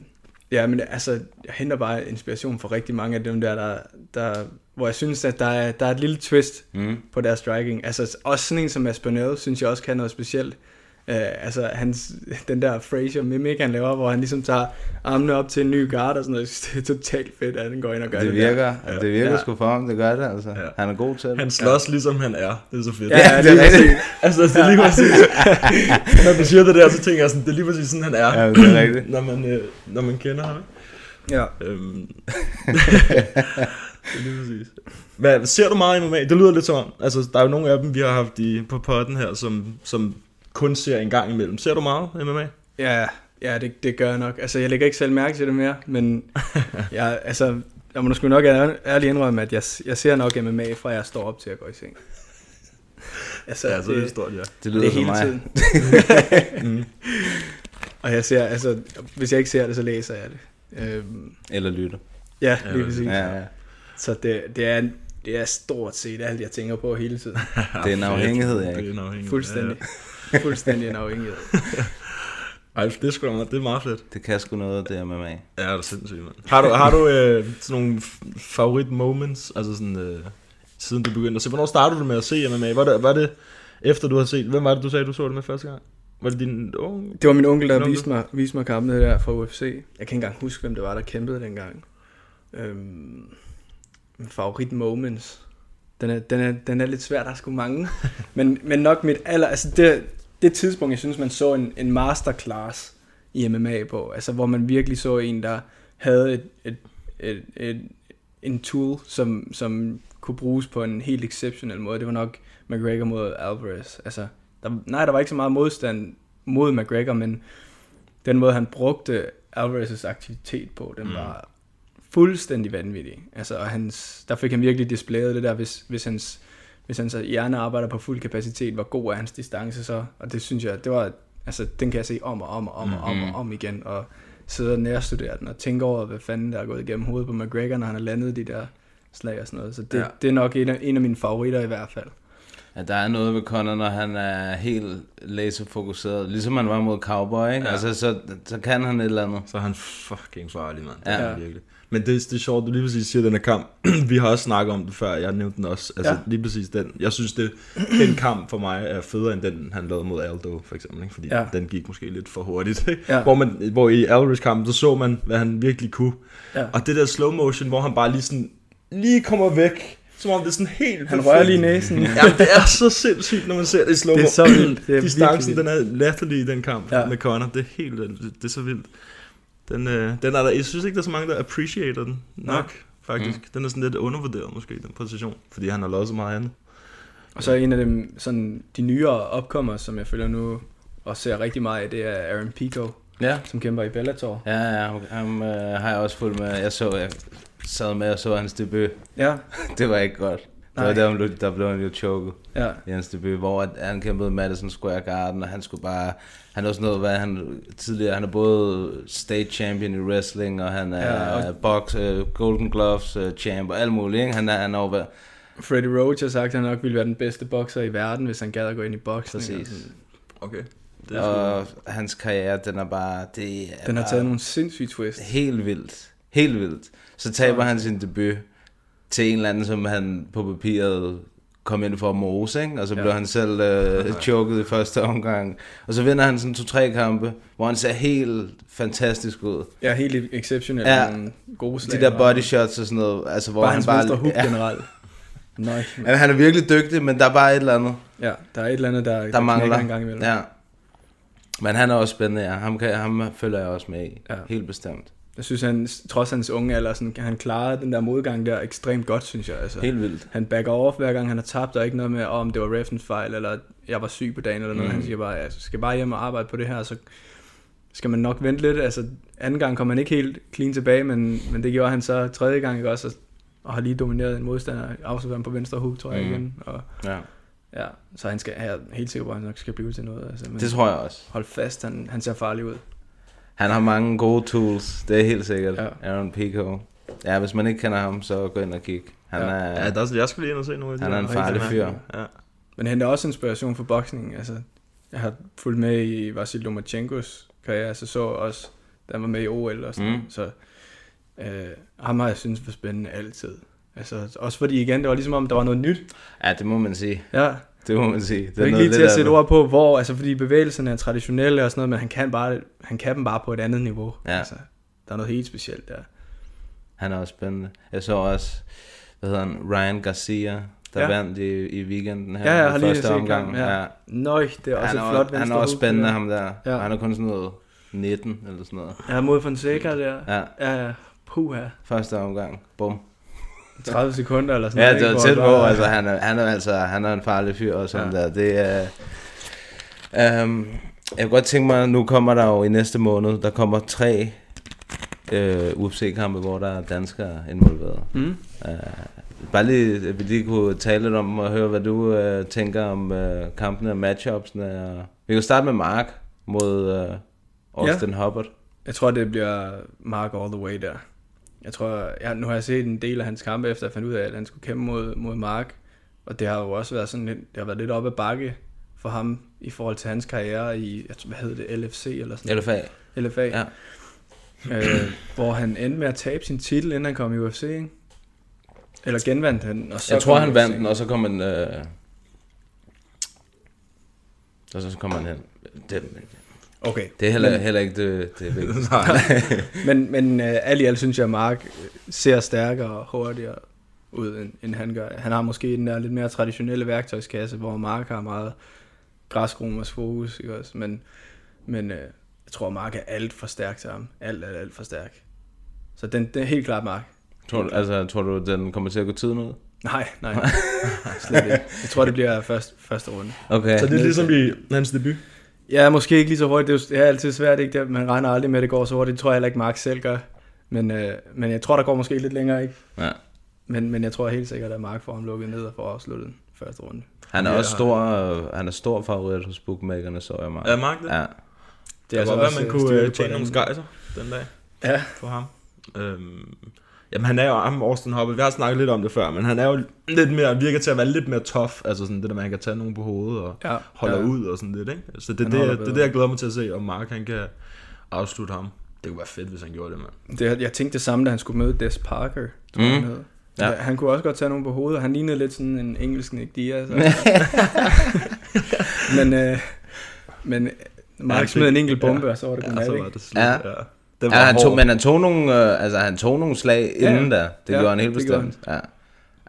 ja, men altså, jeg henter bare inspiration fra rigtig mange af dem der, der, der hvor jeg synes, at der er, der er et lille twist Mm. på deres striking. Altså, også sådan en som Aspinall, synes jeg også kan noget specielt. Uh, altså, hans, den der Frazier mimik, han laver, hvor han ligesom tager armene op til en ny guard og sådan noget. Det er totalt fedt, at han går ind og gør det Det virker, Der. ja. det virker Ja. sgu for ham, det gør det altså. Ja. Han er god til det. Han slås ligesom han er. Det er så fedt. Ja, ja, (laughs) det er rigtigt. altså, det er lige præcis. (laughs) Når du siger det der, så tænker jeg sådan, det er lige præcis sådan, han er. Ja, det er rigtigt. når, man, øh, når man kender ham. Ja. Øhm. (laughs) det er lige præcis. Hvad, ser du meget MMA? Det lyder lidt som om, altså der er jo nogle af dem, vi har haft i, på potten her, som, som kun ser en gang imellem. Ser du meget MMA? Ja, ja det, det gør jeg nok. Altså, jeg lægger ikke selv mærke til det mere, men (laughs) jeg, altså, jeg må sgu nok ær- ærligt indrømme, at jeg, jeg ser nok MMA, fra jeg står op til at gå i seng. Altså, Ja, så er det stort, ja. Det lyder det hele mig. tiden. (laughs) (laughs) mm. Og jeg ser, altså, hvis jeg ikke ser det, så læser jeg det. Øhm, Eller lytter. ja, Ja, lige præcis. Ja, ja. Så det, det, er, det er stort set alt, jeg tænker på hele tiden. Det er en afhængighed, ja. Det er ikke? en afhængighed. Fuldstændig. Fuldstændig en afhængighed. Ej, det er sgu da meget, det er meget fedt. Det kan sgu noget, det med mig. Ja, det er sindssygt, mand. Har du, har du øh, sådan nogle favorit moments, altså sådan, øh, siden du begyndte at se? Hvornår startede du med at se MMA? Var det, var det efter du har set, hvem var det, du sagde, du så det med første gang? Var det din unge? Det var min onkel, der onkel? viste mig, viste mig kampene der fra UFC. Jeg kan ikke engang huske, hvem det var, der kæmpede dengang. Øhm, min favorit moments. Den er, den, er, den er lidt svær, der er sgu mange. (laughs) men, men nok mit aller... Altså det, det tidspunkt, jeg synes, man så en, en masterclass i MMA på. Altså hvor man virkelig så en, der havde et, et, et, et, en tool, som, som kunne bruges på en helt exceptionel måde. Det var nok McGregor mod Alvarez. Altså, der, nej, der var ikke så meget modstand mod McGregor, men den måde, han brugte Alvarez' aktivitet på, den var fuldstændig vanvittig. Altså, og hans, der fik han virkelig displayet det der, hvis, hvis hans, hvis hans hjerne arbejder på fuld kapacitet, hvor god er hans distance så. Og det synes jeg, det var, altså, den kan jeg se om og om og om og om, og om igen, og sidde og nærstudere den, og tænke over, hvad fanden der er gået igennem hovedet på McGregor, når han har landet de der slag og sådan noget. Så det, Ja. det er nok en af, en af mine favoritter i hvert fald. Ja, der er noget ved Conor, når han er helt laserfokuseret. Ligesom han var mod Cowboy, ikke? Ja. Ja. Altså, så, så kan han et eller andet. Så er han fucking farlig, mand. Det Ja. er han virkelig. Men det, det er sjovt, du lige præcis siger den her kamp. (clears throat) Vi har også snakket om det før, jeg nævnte den også. Altså Ja. lige præcis den. Jeg synes, det, den kamp for mig er federe end den, han lavede mod Aldo, for eksempel. Ikke? Fordi ja. Ja. den gik måske lidt for hurtigt. Ikke? Ja. Hvor, man, hvor i Alvarez kampen, så så man, hvad han virkelig kunne. Ja. Og det der slow motion, hvor han bare lige sådan lige kommer væk, som om det er sådan helt Han rører lige næsen. (laughs) Jamen, det er så sindssygt, når man ser det i slow Det er så vildt. Det er (clears throat) Distancen, den er latterlig i den kamp Ja. ja. med Conor. Det er helt det er så vildt. Den, øh, den er der, jeg synes ikke, der er så mange, der appreciater den nok, faktisk. Mm. Den er sådan lidt undervurderet måske, den position. Fordi han har lavet så meget andet. Og så er en af dem, sådan de nyere opkommer, som jeg følger nu og ser rigtig meget af, det er Aaron Pico, Ja. som kæmper i Bellator. Ja, ja, ham øh, har jeg også fulgt med. Jeg så, jeg sad med og så hans debut. Ja, (laughs) Det var ikke godt. Det var Nej. der, han blev- der blev han jo choket ja. i hans debut, hvor at han kæmpede i Madison Square Garden, og han skulle bare... Han er også noget, hvad han tidligere... Han er både state champion i wrestling, og han er Ja, og- box, uh, Golden Gloves uh, champ, og alt muligt, ikke? Han er, han er over... Freddie Roach har sagt, at han nok ville være den bedste bokser i verden, hvis han gad at gå ind i boksning. og Præcis. sådan. Okay. Det er Og hans karriere, den er bare... Det er Den har bare taget nogle sindssyge twists. Helt vildt. Helt vildt. Så taber han sin debut til en eller anden, som han på papiret kom ind for at mose, ikke? og så Ja. blev han selv øh, (laughs) choket i første omgang. Og så vinder han sådan to-tre kampe, hvor han ser helt fantastisk ud. Ja, helt exceptionelt. Ja. Gode slag. De der body shots og sådan noget, altså hvor Bare han hans bare... hook ja, generelt. Nej, ja, han er virkelig dygtig, men der er bare et eller andet, ja, der er et eller andet, der, der, der mangler. en gang imellem. Ja. Men han er også spændende, ja. Ham, kan, ham følger jeg også med i. Ja. Helt bestemt. Jeg synes, han, trods hans unge alder, sådan, han klarede den der modgang der ekstremt godt, synes jeg. Altså. Helt vildt. Han backer off hver gang han har tabt, og ikke noget med, om det var refens fejl, eller jeg var syg på dagen, eller noget. Mm. Han siger bare, jeg skal bare hjem og arbejde på det her, så skal man nok vente lidt. Altså, anden gang kom han ikke helt clean tilbage, men, men det gjorde han så tredje gang, ikke også? Og, og har lige domineret en modstander, ham på venstre hook, tror jeg Mm. igen. Og, Ja. ja, så han skal, jeg er helt sikker på, at han nok skal blive til noget. Altså, men Det tror jeg også. Hold fast, han, han ser farlig ud. Han har mange gode tools, det er helt sikkert. Ja. Aaron Pico. Ja, hvis man ikke kender ham, så gå ind og kig. Han Ja. er, Ja, der er, jeg skal lige ind og se nogle af de han er en farlig fyr. Ja. Men han er også inspiration for boksning. Altså, jeg har fulgt med i Vasil Lomachenkos karriere, så så også, da han var med i OL og sådan mm. Så øh, ham har jeg synes var spændende altid. Altså, også fordi igen, det var ligesom om, der var noget nyt. Ja, det må man sige. Ja, Det må man sige. det er ikke lige til at sætte ord på, hvor, altså fordi bevægelserne er traditionelle og sådan noget, men han kan, bare, han kan dem bare på et andet niveau. Ja. Altså, der er noget helt specielt der. Han er også spændende. Jeg så også, hvad hedder han, Ryan Garcia, der Ja. ja. vandt i, i weekenden her. Ja, jeg har lige første set omgang. kampen, ja. Nøj, det er også han, et er, flot han er også spændende, ham der. Ja. Ja. Han er kun sådan noget 19 eller sådan noget. Ja, mod Fonseca der. Ja, Ja, ja. Puha. første omgang. Bum. 30 sekunder eller sådan Ja, noget. det ikke? var tæt på. bare- Altså, han er, han er, altså, han er en farlig fyr og sådan Ja. ja. der. Det er... Um, jeg kunne godt tænke mig, nu kommer der jo i næste måned, der kommer tre øh, UFC-kampe, hvor der er danskere involveret. Mm. Uh, bare lige, at vi lige kunne tale lidt om og høre, hvad du uh, tænker om uh, kampene og matchupsene. Vi kan starte med Mark mod uh, Austin ja. Hubbard. Jeg tror, det bliver Mark all the way der. Jeg tror, jeg, nu har jeg set en del af hans kampe, efter jeg fandt ud af, at han skulle kæmpe mod, mod Mark. Og det har jo også været sådan lidt, det har været lidt op ad bakke for ham i forhold til hans karriere i, hvad hedder det, LFC eller sådan LFA. LFA. Ja. Øh, hvor han endte med at tabe sin titel, inden han kom i UFC, ikke? Eller genvandt han, og så Jeg tror, han vandt den, og så kom han... Øh... Og så kom han hen. Det, Okay. det er heller, Men- heller ikke det, det er vigtigt. (laughs) (laughs) Men, men øh, alt i alt synes jeg, at Mark øh, ser stærkere og hurtigere ud, end, end han gør. Han har måske den der lidt mere traditionelle værktøjskasse, hvor Mark har meget græsgromers fokus, ikke også? Men, men øh, jeg tror, Mark er alt for stærk til ham. Alt, alt, alt for stærk. Så den, det er helt klart Mark. Tror, du, altså, tror du, den kommer til at gå tiden ud? Nej, nej. (laughs) Slet ikke. Jeg tror, det bliver først, første runde. Okay. Så det er ligesom i hans debut. Ja, måske ikke lige så hurtigt. Det er, jo, det er altid svært, ikke? Man regner aldrig med, at det går så hurtigt. Det tror jeg heller ikke, Mark selv gør. Men, øh, men jeg tror, der går måske lidt længere, ikke? Ja. Men, men jeg tror helt sikkert, at Mark får ham lukket ned og får afsluttet den første runde. Han er Ja. også stor, øh, han er stor favorit hos bookmakerne, så jeg meget. Er Mark det? Ja. Det er altså godt være, også, man øh, kunne øh, tjene den nogle skejser den dag Ja, på ham. Øhm, jamen han er jo ham, Austin Hubbard, vi har snakket lidt om det før, men han er jo lidt mere, virker til at være lidt mere tough, altså sådan det der, man kan tage nogen på hovedet og ja. holder ja. ud og sådan lidt, ikke? Så det er det, det, er det, jeg glæder mig til at se, om Mark han kan afslutte ham. Det kunne være fedt, hvis han gjorde det, mand. Det, jeg tænkte det samme, da han skulle møde Des Parker, tror Mm. han hed. Ja. Ja. Han kunne også godt tage nogen på hovedet. Han lignede lidt sådan en engelsk Nick Diaz. (laughs) men, øh, men Mark Ja, smed en enkelt bombe, ja. og så var det Ja, godnat, så ikke? var det slut. Ja. Ja. Den Ja, han tog, hård. men han tog nogle, øh, altså, han tog nogle slag Ja, inden da. Det ja, gjorde han helt bestemt. Ja.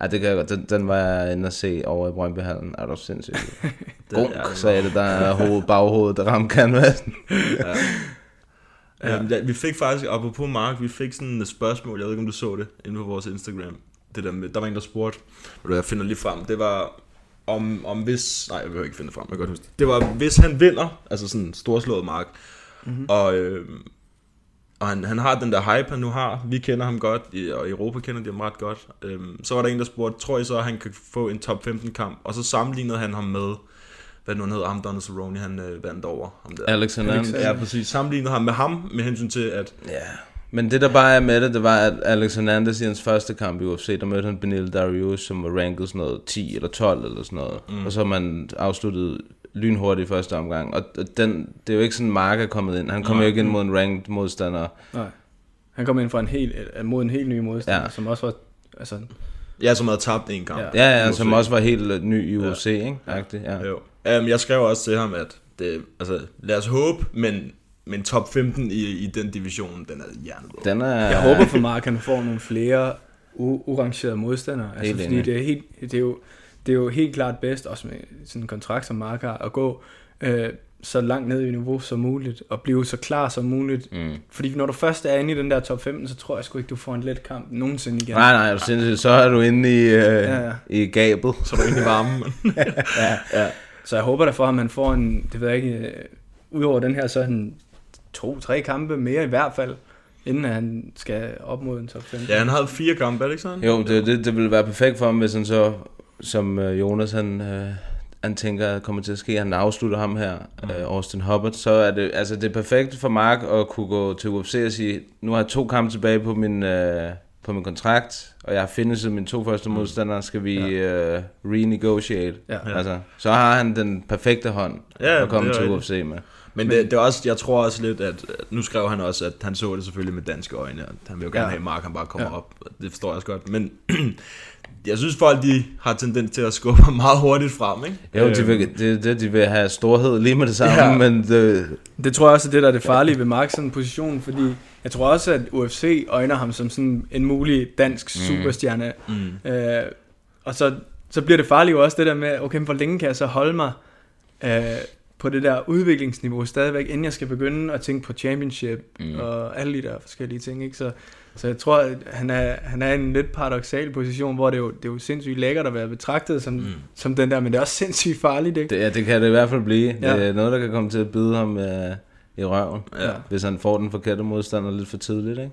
Ja, det kan jeg godt. Den, den var jeg inde at se over i Brøndbyhallen. Er du sindssygt. (laughs) Gunk, er- sagde det, der er hoved, baghovedet, der ramte canvasen. (laughs) Ja. Øhm, ja, vi fik faktisk, apropos Mark, vi fik sådan et spørgsmål, jeg ved ikke om du så det, inde på vores Instagram. Det der, med, der var en, der spurgte, du, jeg finder lige frem, det var om, om hvis, nej, jeg vil ikke finde det frem, jeg kan godt huske det. Det var, hvis han vinder, altså sådan storslået Mark, mm-hmm. og, øh, og han, han har den der hype, han nu har, vi kender ham godt, og i Europa kender de ham ret godt. Øhm, så var der en, der spurgte, tror I så, at han kan få en top 15 kamp? Og så sammenlignede han ham med, hvad nu han hedder, ham Donald Cerrone, han øh, vandt over ham der. Alex Hernandez. Ja, præcis. Sammenlignede ham med ham, med hensyn til, at Ja. Men det der bare er med det, det var, at Alex Hernandez i hans første kamp i UFC, der mødte han Benil Dariush, som var ranket sådan noget 10 eller 12 eller sådan noget. Mm. Og så man afsluttet lynhurtigt i første omgang. Og den, det er jo ikke sådan, Mark er kommet ind. Han kommer jo ikke ind mod en ranked modstander. Nej. Han kom ind fra en helt, øh, mod en helt ny modstander, Ja. ja. som også var... Altså, jeg som havde tabt en kamp. Ja. Ja, ja, som også var helt øh, ny i UFC, ikke? Agtigt, ja. Jo. Um, jeg skrev også til ham, at det, altså, lad os håbe, men, men top 15 i, i den division, den er hjernedød. Den er... jeg håber for Mark, han får nogle flere u- urangerede modstandere. Altså, Helt fordi det er, helt, det, er jo, det er jo helt klart bedst, også med sådan en kontrakt som Mark har, at gå øh, så langt ned i niveau som muligt, og blive så klar som muligt. Mm. Fordi når du først er inde i den der top 15, så tror jeg sgu ikke, du får en let kamp nogensinde igen. Nej, nej, er du sindssygt. Så er du inde i, øh, Ja, ja. i gabet. Så er du inde i varmen. (laughs) Så jeg håber derfor, at man får en, det ved jeg ikke, øh, udover den her, så en to-tre kampe mere i hvert fald, inden han skal op mod en top 5. ja, han havde fire kampe, er det ikke sådan? Jo, det, det, det ville være perfekt for ham, hvis han så, som øh, Jonas han, øh, han tænker kommer til at ske, han afslutter ham her, mm. øh, Austin Hubbard, så er det, altså det er perfekt for Mark at kunne gå til UFC og sige, nu har jeg to kampe tilbage på min, øh, på min kontrakt, og jeg har finished mine to første modstandere, skal vi ja. øh, renegotiate. Ja. Altså, så har han den perfekte hånd Ja, at komme til. UFC med. Men det, det er også, jeg tror også lidt, at nu skrev han også, at han så det selvfølgelig med danske øjne, og han vil jo gerne Ja. have, at Mark han bare kommer Ja. op. Det forstår jeg også godt. Men (clears throat) (clears throat) (clears throat) jeg synes, folk de har tendens til at skubbe ham meget hurtigt frem, ikke? Jo, de Øhm, vil, det, det, de vil have storhed lige med det samme, Ja. men det, Det tror jeg også er det, der er det farlige ved Marks sådan position, fordi jeg tror også, at UFC øjner ham som sådan en mulig dansk superstjerne. Mm. Øh, og så, så bliver det farligt jo også det der med, okay, hvor længe kan jeg så holde mig øh, på det der udviklingsniveau stadigvæk, inden jeg skal begynde at tænke på championship mm. og alle de der forskellige ting, ikke? Så, så jeg tror, at han er, han er i en lidt paradoxal position, hvor det er jo, det er jo sindssygt lækkert at være betragtet som, mm. som den der, men det er også sindssygt farligt, ikke? det, ja, det kan det i hvert fald blive. Ja. Det er noget, der kan komme til at bide ham øh, i røven, Ja. hvis han får den forkerte modstander lidt for tidligt, ikke?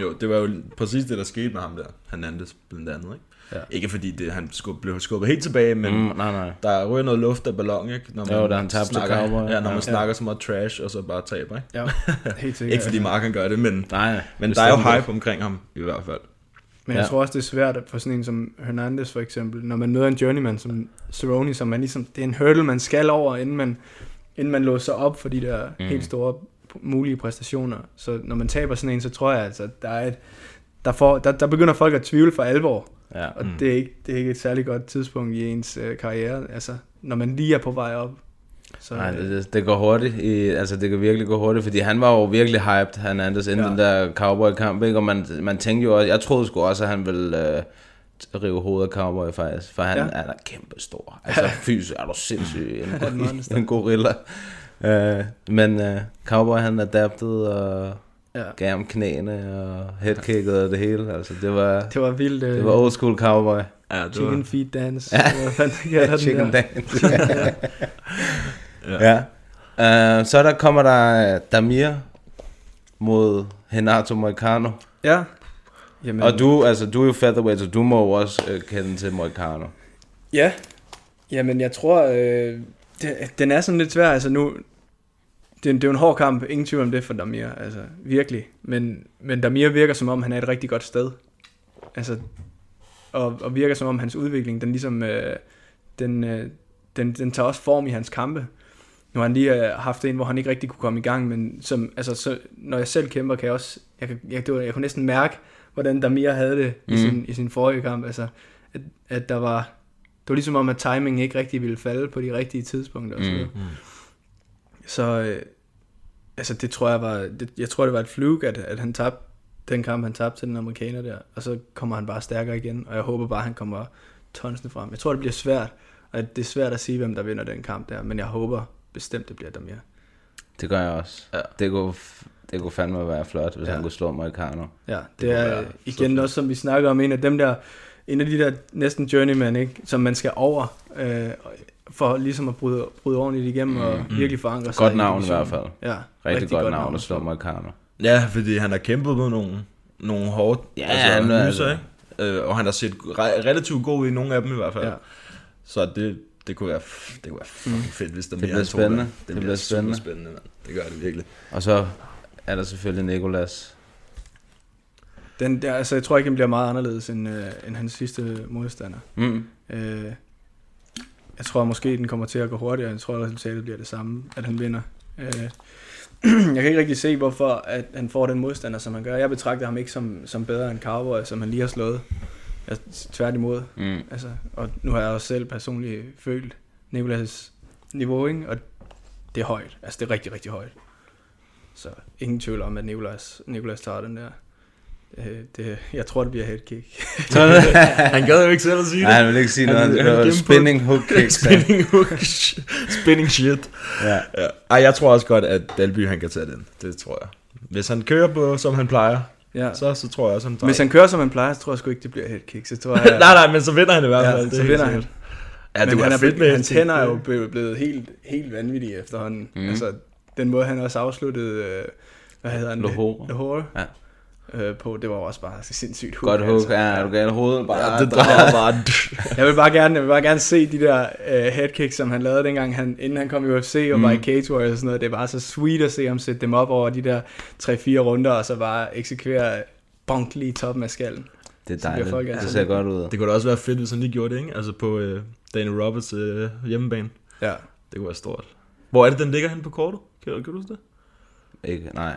Jo, det var jo præcis det, der skete med ham der, Hernandez blandt andet, ikke? Ja. Ikke fordi det, han skub, blev skubbet helt tilbage, men Mm, nej, nej. der ryger noget luft af ballon, ikke? Når Jo, da han tabte snakker, Cowboy. Ja, når man Ja. snakker så meget trash, og så bare taber, ikke? Ja, (laughs) helt sikkert. Ikke fordi Mark han gør det, men, Nej, men der er jo hype omkring ham, i hvert fald. Men jeg Ja. tror også, det er svært for sådan en som Hernandez for eksempel, når man møder en journeyman som Cerrone, som man ligesom, det er en hurdle, man skal over, inden man, inden man låser op for de der mm. helt store mulige præstationer. Så når man taber sådan en, så tror jeg altså, der er et, der, får, der, der begynder folk at tvivle for alvor. Ja. Og mm. det, er ikke, det er ikke et særligt godt tidspunkt i ens øh, karriere, altså når man lige er på vej op. Så, Nej, øh, det, det, går hurtigt. I, altså, det kan virkelig gå hurtigt, fordi han var jo virkelig hyped, han Anders, inden Ja. den der Cowboy-kamp, ikke? Og man, man tænkte jo også, jeg troede sgu også, at han ville øh, rive hovedet af Cowboy, faktisk. For han Ja. er da kæmpe stor. Altså, fysisk er du sindssyg. (laughs) En, en gorilla. Uh, men uh, Cowboy, han adapted og Ja. gav ham knæene og headkicket og det hele. Altså, det var, det var vildt. Øh, det var old school Cowboy. Ja, det chicken var, feet dance. Ja. Hvad fanden (laughs) den Chicken der? dance. ja. (laughs) Uh, så der kommer der Damir mod Renato Moicano. Ja. Jamen, Og du, altså, du er jo featherweight, så du må jo også øh, kende til Moicano. Ja, jamen jeg tror, øh, det, den er sådan lidt svær, altså nu, det, det er jo en hård kamp, ingen tvivl om det for Damir, altså virkelig, men, men Damir virker som om, han er et rigtig godt sted, altså, og, og virker som om, hans udvikling, den ligesom, øh, den, øh, den, den tager også form i hans kampe. Nu har han lige øh, haft en, hvor han ikke rigtig kunne komme i gang, men som, altså, så, når jeg selv kæmper, kan jeg også, jeg, kan, jeg, det var, jeg kunne næsten mærke, hvordan Damir havde det i, Mhm. sin, i sin forrige kamp, altså, at, at der var, det var ligesom om, at timingen ikke rigtig ville falde på de rigtige tidspunkter. Og så, Mm. mm. så, øh, altså det tror jeg var, det, jeg tror det var et fluke, at, at han tabte den kamp, han tabte til den amerikaner der, og så kommer han bare stærkere igen, og jeg håber bare, han kommer tonsende frem. Jeg tror, det bliver svært, og det er svært at sige, hvem der vinder den kamp der, men jeg håber bestemt, det bliver Damir. Det gør jeg også. Ja. Det, kunne, det kunne fandme være flot, hvis Ja. han kunne slå Moicano. Ja, det, det er være igen så også, som vi snakker om, en af dem der, en af de der næsten journeyman, ikke, som man skal over, øh, for ligesom at bryde, bryde ordentligt igennem og virkelig forankre sig. Godt i navn i divisionen. hvert fald. Ja, Rigtig, rigtig godt, navn at slå Moicano. Ja, fordi han har kæmpet med nogle, nogle hårde Ja, altså, han er- nyser, ikke? Øh, og han har set re- relativt god i nogle af dem i hvert fald. Ja. Så det, det kunne være, f- det kunne være fucking fedt, hvis der Det mere bliver spændende. der. Det Det, bliver bliver spændende. spændende, mand. Det gør det virkelig. Og så er der selvfølgelig Nikolas. Den der, altså, jeg tror ikke, den bliver meget anderledes end, øh, end hans sidste modstander. Mm. Øh, jeg tror måske, den kommer til at gå hurtigere. Jeg tror, resultatet bliver det samme, at han vinder. Øh, (clears throat) jeg kan ikke rigtig se, hvorfor at han får den modstander, som han gør. Jeg betragter ham ikke som, som bedre end Cowboy, som han lige har slået. Jeg, tværtimod. Mm. Altså, og nu har jeg også selv personligt følt Nicolas niveau, ikke? og det er højt. Altså, det er rigtig, rigtig højt. Så ingen tvivl om, at Nicolas, Nicolas tager den der. Øh, det, jeg tror, det bliver headkick. (laughs) Han gad jo ikke selv at sige det. Nej, han vil ikke sige Han- noget. han Han, han spinning hook kick. han. spinning hook. spinning shit. ja. Ja. Ej, jeg tror også godt, at Dalby han kan tage den. Det tror jeg. Hvis han kører på, som han plejer, ja. så, så tror jeg også, han tager Hvis han kører, som han plejer, så tror jeg sgu ikke, det bliver headkick. Så tror jeg, (laughs) nej, nej, men så vinder han i hvert Ja, fald. så er helt vinder han. Ja, men det han var er, fedt med hans hænder er jo blevet, blevet helt, helt vanvittige efterhånden. Mm. Altså, den måde, han også afsluttede, øh, hvad hedder han? Lahore. Lahore. Ja. Øh, på, det var også bare sindssygt hook. Godt hook. altså. Ja, er du galt hovedet? Bare, Ja, det drejer bare. (laughs) Jeg vil bare gerne, jeg vil bare gerne se de der uh, headkicks, som han lavede dengang, han, inden han kom i UFC og mm. var i Cage Warriors og sådan noget. Det var så sweet at se ham sætte dem op over de der 3-4 runder, og så bare eksekvere bonk lige i toppen af skallen. Det er dejligt. folk Det altså ser lidt- godt ud. Det kunne da også være fedt, hvis han lige gjorde det, ikke? Altså på øh, Daniel Roberts øh, hjemmebane. Ja. Det kunne være stort. Hvor er det, den ligger hen på kortet? Kan, kan du huske det? Ikke, nej,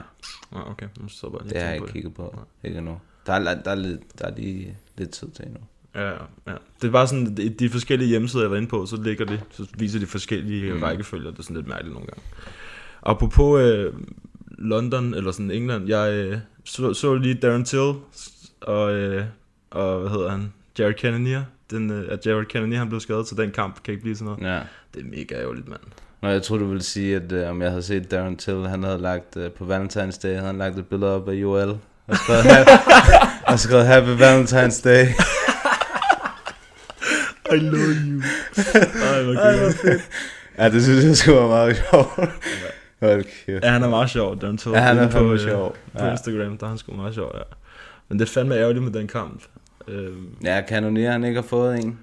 Ah, okay. Nu så bare lige det har jeg ikke på kigget på. Ikke endnu. Der er, der, er lidt, der er lige lidt tid til endnu. Ja, ja. Det er bare sådan, de, de forskellige hjemmesider, jeg var inde på, så ligger det, så viser de forskellige mm. rækkefølger. Det er sådan lidt mærkeligt nogle gange. Apropos øh, London, eller sådan England, jeg øh, så, så lige Darren Till, og, øh, og hvad hedder han, Jared Cannonier. Den, øh, at Jared Cannonier han blev skadet, så den kamp kan ikke blive sådan noget. Ja. Det er mega ærgerligt, mand. Nå, jeg troede, du ville sige, at øh, om jeg havde set Darren Till, han havde lagt øh, på Valentine's Day, havde han lagt et billede op af Joel. Og skrevet, (laughs) og skrevet Happy Valentine's Day. (laughs) I love you. Ej, hvor okay. ja, det synes jeg skulle være meget sjovt. (laughs) Hold kæft. Ja, han er meget sjov, Darren Till. Ja, han er fandme øh, sjov. På Ja. Instagram, der er han sgu meget sjov, ja. Men det er fandme ærgerligt med den kamp. Øhm, Ja, Kanonier, han ikke har fået en.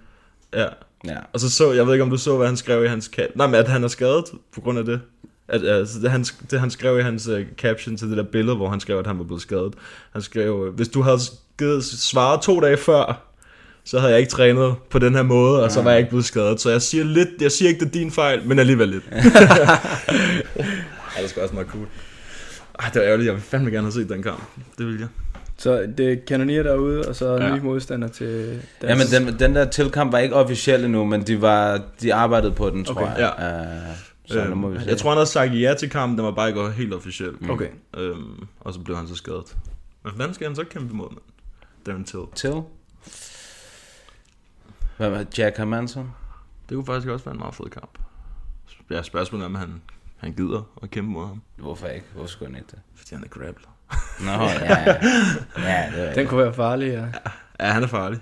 ja, Ja. Og så så, jeg ved ikke om du så, hvad han skrev i hans cap. Nej, men at han er skadet på grund af det. At, altså, det, han, det han skrev i hans uh, caption til det der billede, hvor han skrev, at han var blevet skadet. Han skrev, hvis du havde givet, svaret to dage før, så havde jeg ikke trænet på den her måde, og så var jeg ikke blevet skadet. Så jeg siger lidt, jeg siger ikke, det er din fejl, men alligevel lidt. (laughs) ja, det skal også meget cool. Ej, det var ærgerligt, jeg vil fandme gerne have set den kamp. Det vil jeg. Så det er Cannoneer derude, og så Ja. ja. ny modstander til Ja, men den, den der tilkamp var ikke officiel endnu, men de, var, de arbejdede på den, tror Okay. jeg. Ja. Uh, så nu må vi Øhm, se. jeg tror, han havde sagt ja til kampen, den var bare ikke helt officiel. Okay. Øhm, og så blev han så skadet. Men hvordan skal han så kæmpe imod, mand? Darren Till. Til? Hvad var det? Jack Hermansson? Det kunne faktisk også være en meget fed kamp. Ja, spørgsmålet er, om han, han gider at kæmpe mod ham. Hvorfor ikke? Hvorfor skulle han ikke det? Fordi han er grappler. Nå, ja, ja. det er Den kunne være farlig, ja. Ja, han er farlig.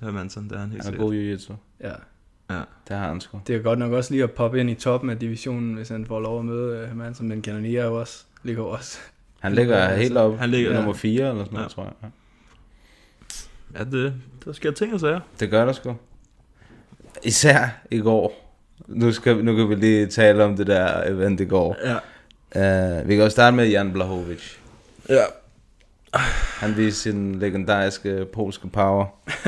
Det er Manson, det er han helt Han er sikkert. god jiu-jitsu. ja. Ja. Det har han sgu. Det er godt nok også lige at poppe ind i toppen af divisionen, hvis han får lov at møde uh, Hermansen, men Cannoneer er jo også, ligger jo også. Han ligger helt op. Han ligger- nummer 4 eller sådan noget, Ja. tror jeg. Ja. Ja, det, der sker ting og sager. Det gør der sgu. Især i går. Nu, skal, nu kan vi lige tale om det der event i går. Ja. Uh, vi kan jo starte med Jan Blahovic. Ja. Han viste sin legendariske polske power.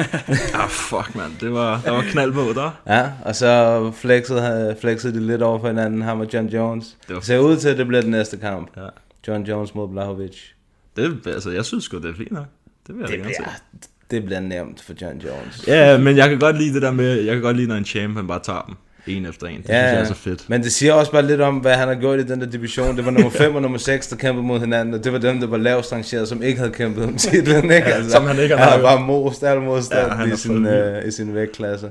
(laughs) Ah, fuck, mand. Det var, der var knald på, der. Ja, og så flexede, flexede de lidt over for hinanden, ham og John Jones. Det var ser ud til, at det bliver den næste kamp. Ja. John Jones mod Blahovic. Det, altså, jeg synes sgu, det er fint nok. Det vil jeg Det gerne se. bliver, det bliver nemt for John Jones. Ja, men jeg kan godt lide det der med, jeg kan godt lide, når en champ, han bare tager dem. En efter en. Det Ja, synes jeg er så fedt. Men det siger også bare lidt om, hvad han har gjort i den der division. Det var nummer 5 og nummer 6, der kæmpede mod hinanden, og det var dem, der var lavest rangeret, som ikke havde kæmpet om titlen. Ikke? Altså, som han ikke har han har bare most al modstand Ja, i, sin, øh, i sin vægtklasse.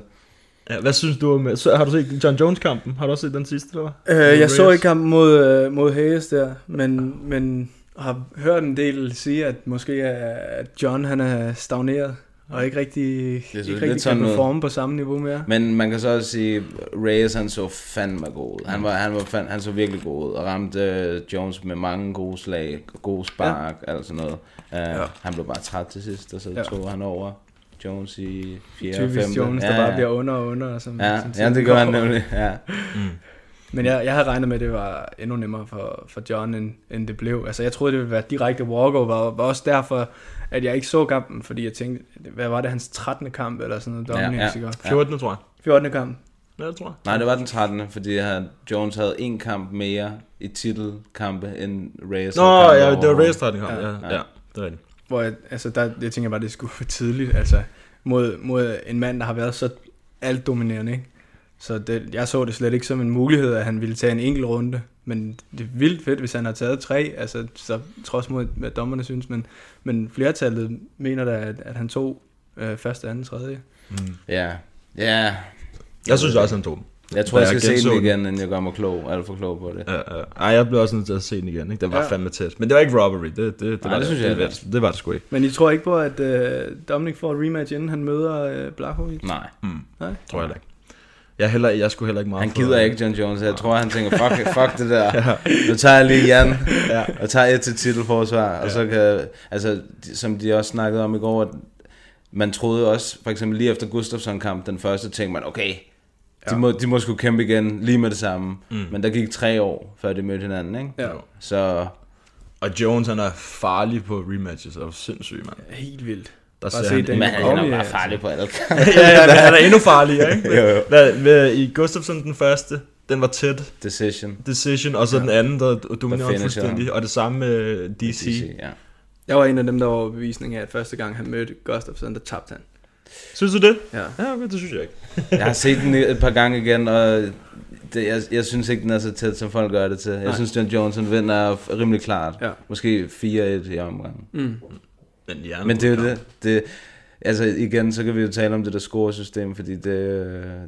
Ja, hvad synes du om... Så, har du set John Jones-kampen? Har du også set den sidste, eller hvad? Øh, jeg så ikke kampen mod, øh, mod Hayes der, men, men har hørt en del sige, at måske er, at John han er stagneret, og ikke rigtig, ikke rigtig sådan kan performe på samme niveau mere. Men man kan så også sige, Reyes han så fandme god ud. Han, var, han, var fand, han så virkelig god ud, og ramte øh, Jones med mange gode slag, gode spark, ja. alt sådan noget. Uh, ja. Han blev bare træt til sidst, og så Ja. ja. tog han over Jones i 4. og Typisk 5. Jones, der bare bliver under og under. Som, Ja, som ja det gør han nemlig. Ja. Men jeg, jeg havde regnet med, at det var endnu nemmere for, for John, end, end det blev. Altså, jeg troede, det ville være direkte walkover, og var også derfor, at jeg ikke så kampen, fordi jeg tænkte, hvad var det, hans 13. kamp, eller sådan noget, Dominic, ja. Ja. 14. tror jeg. 14. kamp. Ja, det tror jeg. Nej, det var den 13. Fordi han, Jones havde en kamp mere i titelkampe end Reyes. Nå, ja, det var. Reyes, der kom. Ja. Ja, ja, ja, det er rigtigt. Hvor jeg, altså, der, jeg tænker bare, det skulle for tidligt, altså, mod, mod en mand, der har været så alt dominerende, ikke? Så det, jeg så det slet ikke som en mulighed, at han ville tage en enkelt runde. Men det er vildt fedt, hvis han har taget tre, altså så trods mod, hvad dommerne synes, men, men flertallet mener da, at, at han tog øh, første, anden, tredje. Ja. Ja. Jeg synes også, han tog den. Jeg tror, Da jeg skal se den igen, inden jeg gør mig klog, alt for klog på det. Ja, ja. Ej, jeg blev også nødt til at se den igen. Ikke? Den var Ja. fandme tæt. Men det var ikke robbery. Det, det, det, Nej, var, det synes jeg det, heller det, det var det sgu ikke. Men I tror ikke på, at øh, Dominic får et rematch, inden han møder øh, Blachowicz? Nej. Nej? Tror jeg ikke. Jeg, er heller, jeg skulle heller ikke meget Han for- gider ikke John Jones. Jeg tror, han tænker, fuck, fuck det der. (laughs) Nu tager jeg lige Jan, Ja. og tager et til titelforsvar. Og så kan, altså, som de også snakkede om i går, at man troede også, for eksempel lige efter Gustafsson-kamp, den første, tænkte man, okay, de, må, de må skulle kæmpe igen lige med det samme. Mm. Men der gik tre år, før de mødte hinanden, ikke? Ja. Så Og Jones, han er farlig på rematches. Det er jo sindssygt, mand. Helt vildt. Der Bare ser se han, den men jo han er ja, bare farlig på alle (laughs) ja, ja, men han er endnu farligere, ikke? (laughs) Jo, jo. Hvad, hvad, I Gustafsson den første, den var tæt. Decision. Decision, og så den anden, der dominerede fuldstændig. Og det samme med DC. DC, ja. Jeg var en af dem, der var bevisning af, at første gang han mødte Gustafsson, der tabte han. Synes du det? Ja. Ja, okay, det synes jeg ikke. (laughs) Jeg har set den et par gange igen, og det, jeg, jeg synes ikke, den er så tæt, som folk gør det til. Jeg Nej. synes, John Johnson vinder rimelig klart. Ja. Måske 4-1 i omgangen. Mm. Men, ja, Men det er jo det. det. Altså igen, så kan vi jo tale om det der scoresystem, fordi det,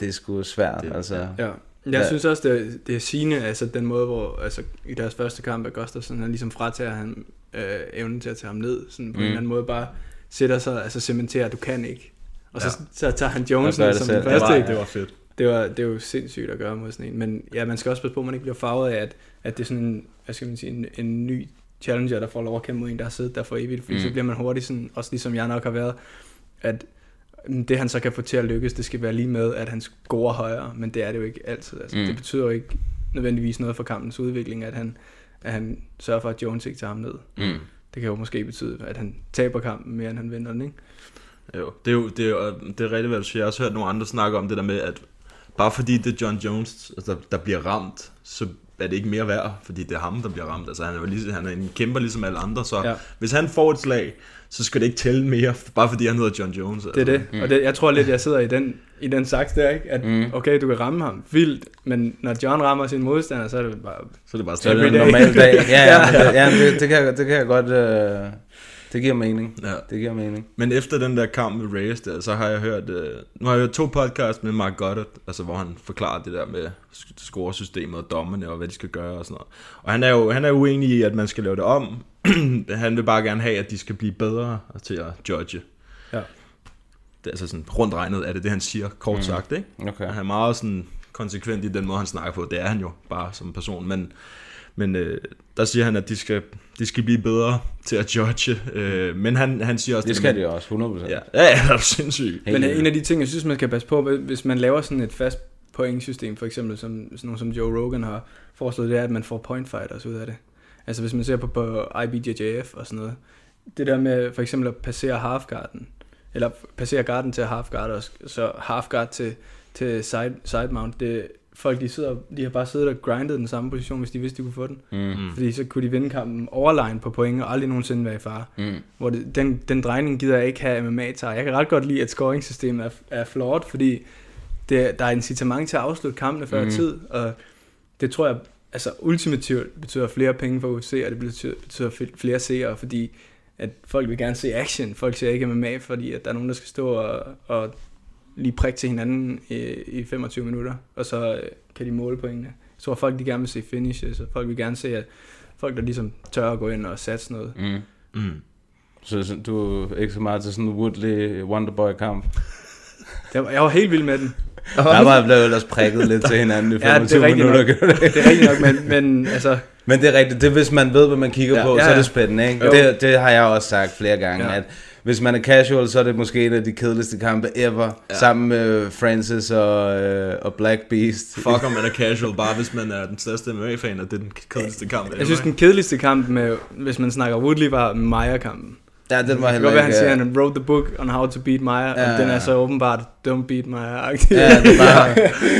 det er sgu svært. Det- altså. ja. Jeg Ja. synes også, det er, det er sigende, altså den måde, hvor altså, i deres første kamp af Gustafsson, han ligesom fratager han øh, evnen til at tage ham ned, sådan på mm. en eller anden måde bare sætter sig, altså cementerer, at du kan ikke. Og så, Ja. så tager han Jones ned som selv. den Det det, første. var, det var fedt. Det, var, det er jo sindssygt at gøre mod sådan en. Men ja, man skal også passe på, at man ikke bliver farvet af, at, at det er sådan en, hvad skal man sige, en, en ny challenger, der får lov at kæmpe mod en, der har siddet der for evigt. Fordi mm. så bliver man hurtigt sådan, også ligesom jeg nok har været, at det han så kan få til at lykkes, det skal være lige med, at han scorer højere, men det er det jo ikke altid. Altså, mm. Det betyder jo ikke nødvendigvis noget for kampens udvikling, at han, at han sørger for, at Jones ikke tager ham ned. Mm. Det kan jo måske betyde, at han taber kampen mere, end han vinder den, ikke? Jo, det er jo det er, jo- det er rigtigt, hvad du siger. Jeg har også hørt nogle andre snakke om det der med, at bare fordi det er John Jones, altså, der bliver ramt, så er det ikke mere værd, fordi det er ham, der bliver ramt. Altså, han er lige, han er en kæmper ligesom alle andre, så Ja. ja. hvis han får et slag, så skal det ikke tælle mere, bare fordi han hedder John Jones. Det er det. Mm. Og det, jeg tror lidt, jeg sidder i den, i den saks der, ikke? At Mm. okay, du kan ramme ham vildt, men når John rammer sin modstander, så er det bare... Så er det bare Så er det slag. en normal dag. (laughs) Ja, ja, men det, ja det, det, kan, jeg- det kan jeg godt... Øh, det giver mening. Ja. Det giver mening. Men efter den der kamp med Reyes der, så har jeg hørt, øh, nu har jeg hørt to podcasts med Mark Goddard, altså hvor han forklarer det der med scoresystemet og dommerne og hvad de skal gøre og sådan noget. Og han er jo han er uenig i, at man skal lave det om. (clears throat) han vil bare gerne have, at de skal blive bedre til at judge. Ja. Det er altså sådan rundt regnet, er det det, han siger, kort Mm. mm. sagt, ikke? Okay. Og han er meget sådan konsekvent i den måde, han snakker på. Det er han jo bare som person, men, men øh, der siger han, at de skal, de skal blive bedre til at judge. Øh, men han, han siger også... Det skal de også, 100%. Ja, ja, ja (laughs) det er sindssygt. Men en af de ting, jeg synes, man skal passe på, hvis man laver sådan et fast pointsystem, for eksempel som, sådan nogle som Joe Rogan har foreslået, det er, at man får point fighters ud af det. Altså hvis man ser på, på IBJJF og sådan noget, det der med for eksempel at passere halfguarden, eller passere garden til halfguard, og så halfguard til, til side, side mount, det, folk de, sidder, de har bare siddet og grindet den samme position, hvis de vidste, de kunne få den. Mm. Fordi så kunne de vinde kampen overline på point, og aldrig nogensinde være i fare. Mm. Hvor det, den, den drejning gider jeg ikke have MMA tager. Jeg kan ret godt lide, at scoringssystemet er, er flot, fordi det, der er incitament til at afslutte kampene før mm. tid, og det tror jeg, altså ultimativt betyder flere penge for UFC, og det betyder, betyder fl- flere seere, fordi at folk vil gerne se action. Folk ser ikke MMA, fordi at der er nogen, der skal stå og, og lige prikke til hinanden i, i 25 minutter, og så øh, kan de måle pointene. Jeg tror, folk de gerne vil se finishes, og folk vil gerne se, at folk, der ligesom tør at gå ind og satse noget. Mm. Mm. Så, du er ikke så meget til sådan en Woodley Wonderboy-kamp? (laughs) Jeg var, jeg var helt vild med den. Der var blevet ellers prikket lidt til (laughs) hinanden i Ja, det er 25 minutter. nok. Det er rigtigt nok, men, men altså... Men det er rigtigt, det er, hvis man ved, hvad man kigger Ja, på, ja, så er ja. det spændende, ikke? Jo. Det, det har jeg også sagt flere gange, Ja. at hvis man er casual, så er det måske en af de kedeligste kampe ever, ja. sammen med Francis og, øh, og Black Beast. Fuck om (laughs) man er casual, bare hvis man er den største MMA-fan, og det er den kedeligste kamp. Jeg synes, den kedeligste kamp, med, hvis man snakker Woodley, var Maja-kampen. Ja, den var Det kan heller godt være, han ikke... siger, han wrote the book on how to beat Maja, Ja, og den er så åbenbart, don't beat Maja. Ja, (laughs) det var...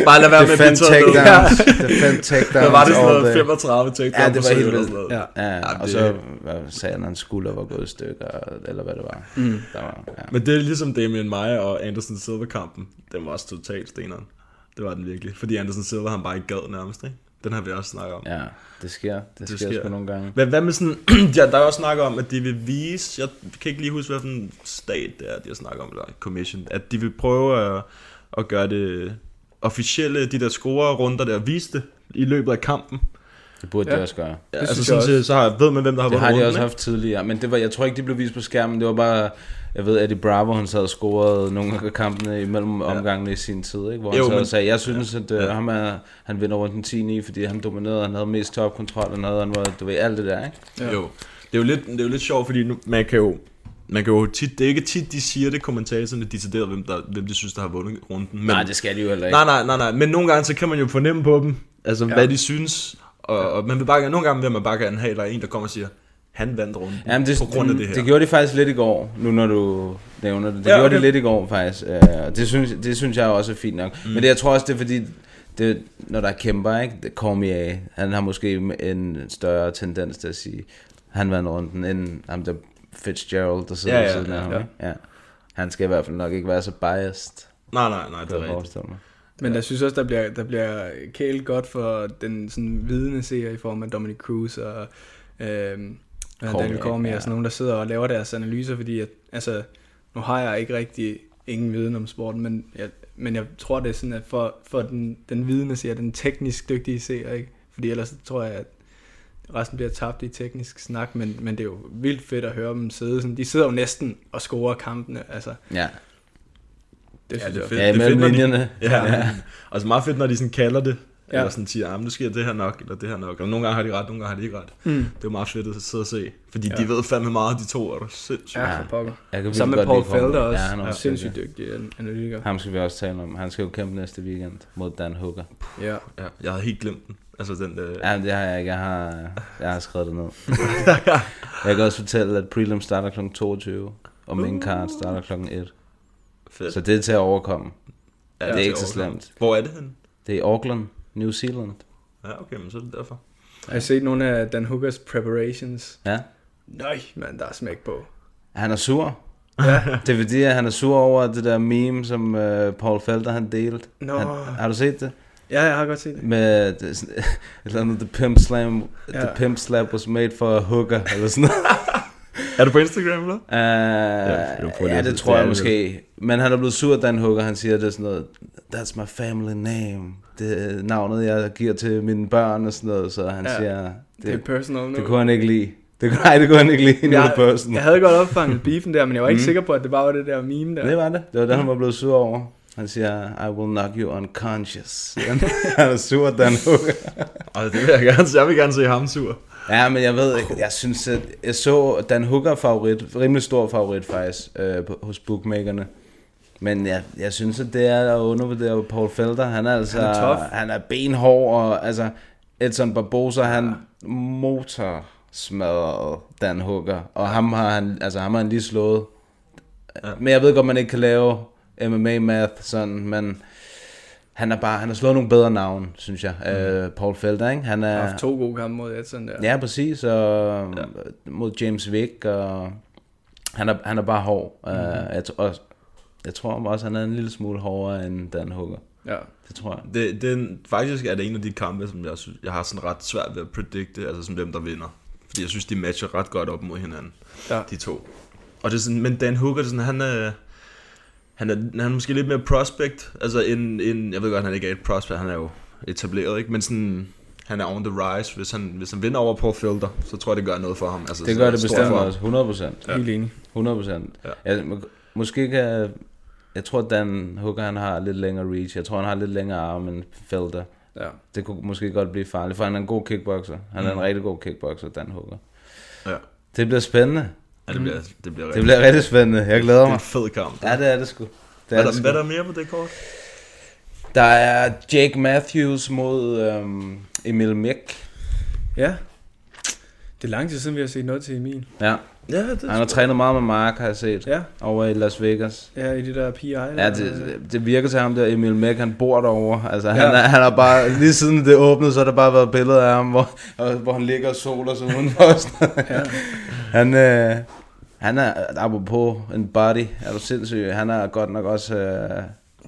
Bare lad være med at blive takedowns. Defend takedowns. Hvad var det sådan noget? day. 35 takedowns Ja, det var helt vildt. Ja. Ja, Ja, og det- så hvad sagde han, at hans skulder var gået i stykker, eller hvad det var. Mm. Der var ja. Men det er ligesom Damien Maia og Anderson Silva-kampen. Den var også totalt steneren. Det var den virkelig. Fordi Anderson Silva han bare ikke gad nærmest, ikke? Den har vi også snakket om. ja, det sker. Det, Det det sker, sker. sgu nogle gange. Men hvad med sådan... (clears throat) ja, der er også snakket om, at de vil vise... Jeg kan ikke lige huske, hvilken stat det er, de har snakket om, eller commission. At de vil prøve at, at gøre det officielle, de der score-runder der, vise det i løbet af kampen. Det burde Ja. de også gøre. Ja, Det altså synes sådan set, så har, ved man, hvem der har Det vundet har de runden, også ikke? haft tidligere, men det var, jeg tror ikke, de blev vist på skærmen. Det var bare, jeg ved, Eddie Bravo, han sad og scorede nogle af kampene imellem omgangene i sin tid, ikke? hvor han Jo, sad men- og sagde, jeg synes, at uh, Ja. ham er, han vinder rundt den 10 fordi han dominerede, han havde mest topkontrol, han havde, han var, du ved, alt det der, ikke? Ja. Jo. Det er jo lidt, det er jo lidt sjovt, fordi nu, man kan jo man kan jo tit, det er ikke tit, de siger det, kommentatorerne decideret, hvem, der, hvem de synes, der har vundet runden. Men, Nej, det skal de jo heller ikke. nej, nej, nej, nej, men nogle gange, så kan man jo fornemme på dem, altså ja. Ja. hvad de synes, og, og man vil bare, nogle gange vil man bare gerne have, der er en, der kommer og siger, han vandt runden, Jamen, det, på grund af det her. det gjorde de faktisk lidt i går, nu når du nævner det. Det Ja, gjorde okay. de lidt i går faktisk. Øh, og det, synes, det synes jeg også er fint nok. Mm. Men det, jeg tror også, det er fordi, det, når der er kæmper, ikke? Det Cormier, han har måske en større tendens til at sige, han vandt runden, end ham der Fitzgerald, der sidder Ja, ja, ja, ja, siden af ja, ham. ja. ikke? Ja. Han skal i hvert fald nok ikke være så biased, Nej, nej, nej, det er rigtigt. mig. Men jeg synes også, der bliver, der bliver kælet godt for den sådan vidende seer i form af Dominic Cruz og øhm, Cormier, Daniel Cormier ja. og sådan nogen, der sidder og laver deres analyser, fordi at, altså, nu har jeg ikke rigtig ingen viden om sporten, men jeg, men jeg tror, det er sådan, at for, for den, den vidende seer, den teknisk dygtige seer, ikke? Fordi ellers tror jeg, at resten bliver tabt i teknisk snak, men, men det er jo vildt fedt at høre dem sidde sådan. De sidder jo næsten og scorer kampene, altså. Ja, Det Ja, det er fedt. ja det er fedt, når de- linjerne. Ja, ja. og så meget fedt, når de sådan kalder det, ja. Ja. eller sådan siger, ah, nu sker det her nok, eller det her nok, og nogle gange har de ret, nogle gange har de ikke ret. Mm. Det er jo meget fedt at sidde og se, fordi ja. Ja. de ved fandme meget, de to er der sindssygt. Ja, Ja. for pokker. Jeg kan Sammen med Paul. Felder også. Ja, han er Ja, også sindssygt dygtig. dygtig an- analytiker. Ham skal vi også tale om. Han skal jo kæmpe næste weekend mod Dan Hooker. Ja. Ja, jeg havde helt glemt den. Altså den, øh, Ja, det har jeg ikke. Jeg har, jeg har skrevet det ned. (laughs) jeg kan også fortælle, at prelim starter kl. 22, og main card starter kl. 1. fedt. Så det er til at overkomme. ja, det er til ikke så slemt. Hvor er det henne? Det er i Auckland, New Zealand. Ja, okay, men så er det derfor. Har I set nogle af Dan Hookers preparations? Ja. Nej, mand, der er smæk på. Han er sur. Ja. (laughs) Det er fordi, at han er sur over det der meme, som uh, Paul Felder han delte. Nå. Han, har du set det? Ja, jeg har godt set det. Med det, sådan- (laughs) et eller andet, the pimp, slam, ja. the Ja. pimp slap was made for a hooker, eller sådan noget. (laughs) Er du på Instagram, eller? Uh, det var på ja, det, det det tror jeg det måske. Men han er blevet sur, Dan Hooker. Han siger det er sådan noget, that's my family name. Det er navnet, jeg giver til mine børn og sådan noget. Så han Ja, siger, Det, det er personal nu. det kunne han ikke lide. Det, kunne- nej, det kunne han ikke lide. Jeg, personal. jeg havde godt opfanget beefen der, men jeg var ikke Mm. sikker på, at det bare var det der meme der. Det var det. Det var det, han var blevet sur over. Han siger, I will knock you unconscious. (laughs) han er sur, Dan Hooker. Og det vil jeg gerne, jeg vil gerne se ham sur. Ja, men jeg ved ikke, jeg synes, at jeg så Dan Hooker favorit, rimelig stor favorit faktisk, øh, hos bookmakerne. Men jeg, jeg synes, at det er at undervurdere Paul Felder. Han er altså, Han er tough. han er benhård, og altså, Edson Barbosa, han motor smadret Dan Hooker. Og ham har han, altså ham har han lige slået. Ja. Men jeg ved godt, man ikke kan lave MMA-math sådan, men han er bare, han har slået nogle bedre navn, synes jeg. Mm. Øh, Paul Felder, ikke? Han er, har haft to gode kampe mod Edson der. Ja, præcis. Og ja. mod James Vick, og han er, han er bare hård. Uh, jeg, tr- og, jeg tror også, han er en lille smule hårdere end Dan Hooker. Ja. Det tror jeg. Det, det, faktisk er det en af de kampe, som jeg, synes, jeg har sådan ret svært ved at predikte, altså som dem, der vinder. Fordi jeg synes, de matcher ret godt op mod hinanden, Ja. de to. Og det er sådan, men Dan Hooker, det er sådan, han er, han er, han er måske lidt mere prospect, altså en, en, jeg ved godt, han ikke er et prospect, han er jo etableret, ikke? Men sådan, han er on the rise. Hvis han, hvis han vinder over Paul Felder, så tror jeg, det gør noget for ham. Altså, Det gør det bestemt også, 100 procent. Ja. Helt enig. 100 procent. Ja. Ja. må, måske kan... Jeg tror, Dan Hooker, han har lidt længere reach. Jeg tror, han har lidt længere arm end Felder. Ja. Det kunne måske godt blive farligt, for han er en god kickboxer. Han er Mm. en rigtig god kickboxer, Dan Hooker. Ja. Det bliver spændende. Ja, det bliver, det bliver, Det bliver rigtig spændende. Jeg glæder Det er mig. en fed kamp. Ja, det er det sgu. Det Hvad er er, det der, sgu. hvad er der mere på det kort? Der er Jake Matthews mod øhm, Emil Mick. Ja. Det er lang tid siden, vi har set noget til Emil. Ja. Ja, det Han har trænet meget med Mark, har jeg set. Ja. Over i Las Vegas. Ja, i det der PI. Ja, det, det virker til ham der, Emil Mick, han bor derovre. Altså, han, Ja. er, han har bare, lige siden det åbnede, så har der bare været billeder af ham, hvor, hvor han ligger og soler sig udenfor. Ja. Han, øh, han er, apropos en body, er du sindssyg, han er godt nok også... Øh,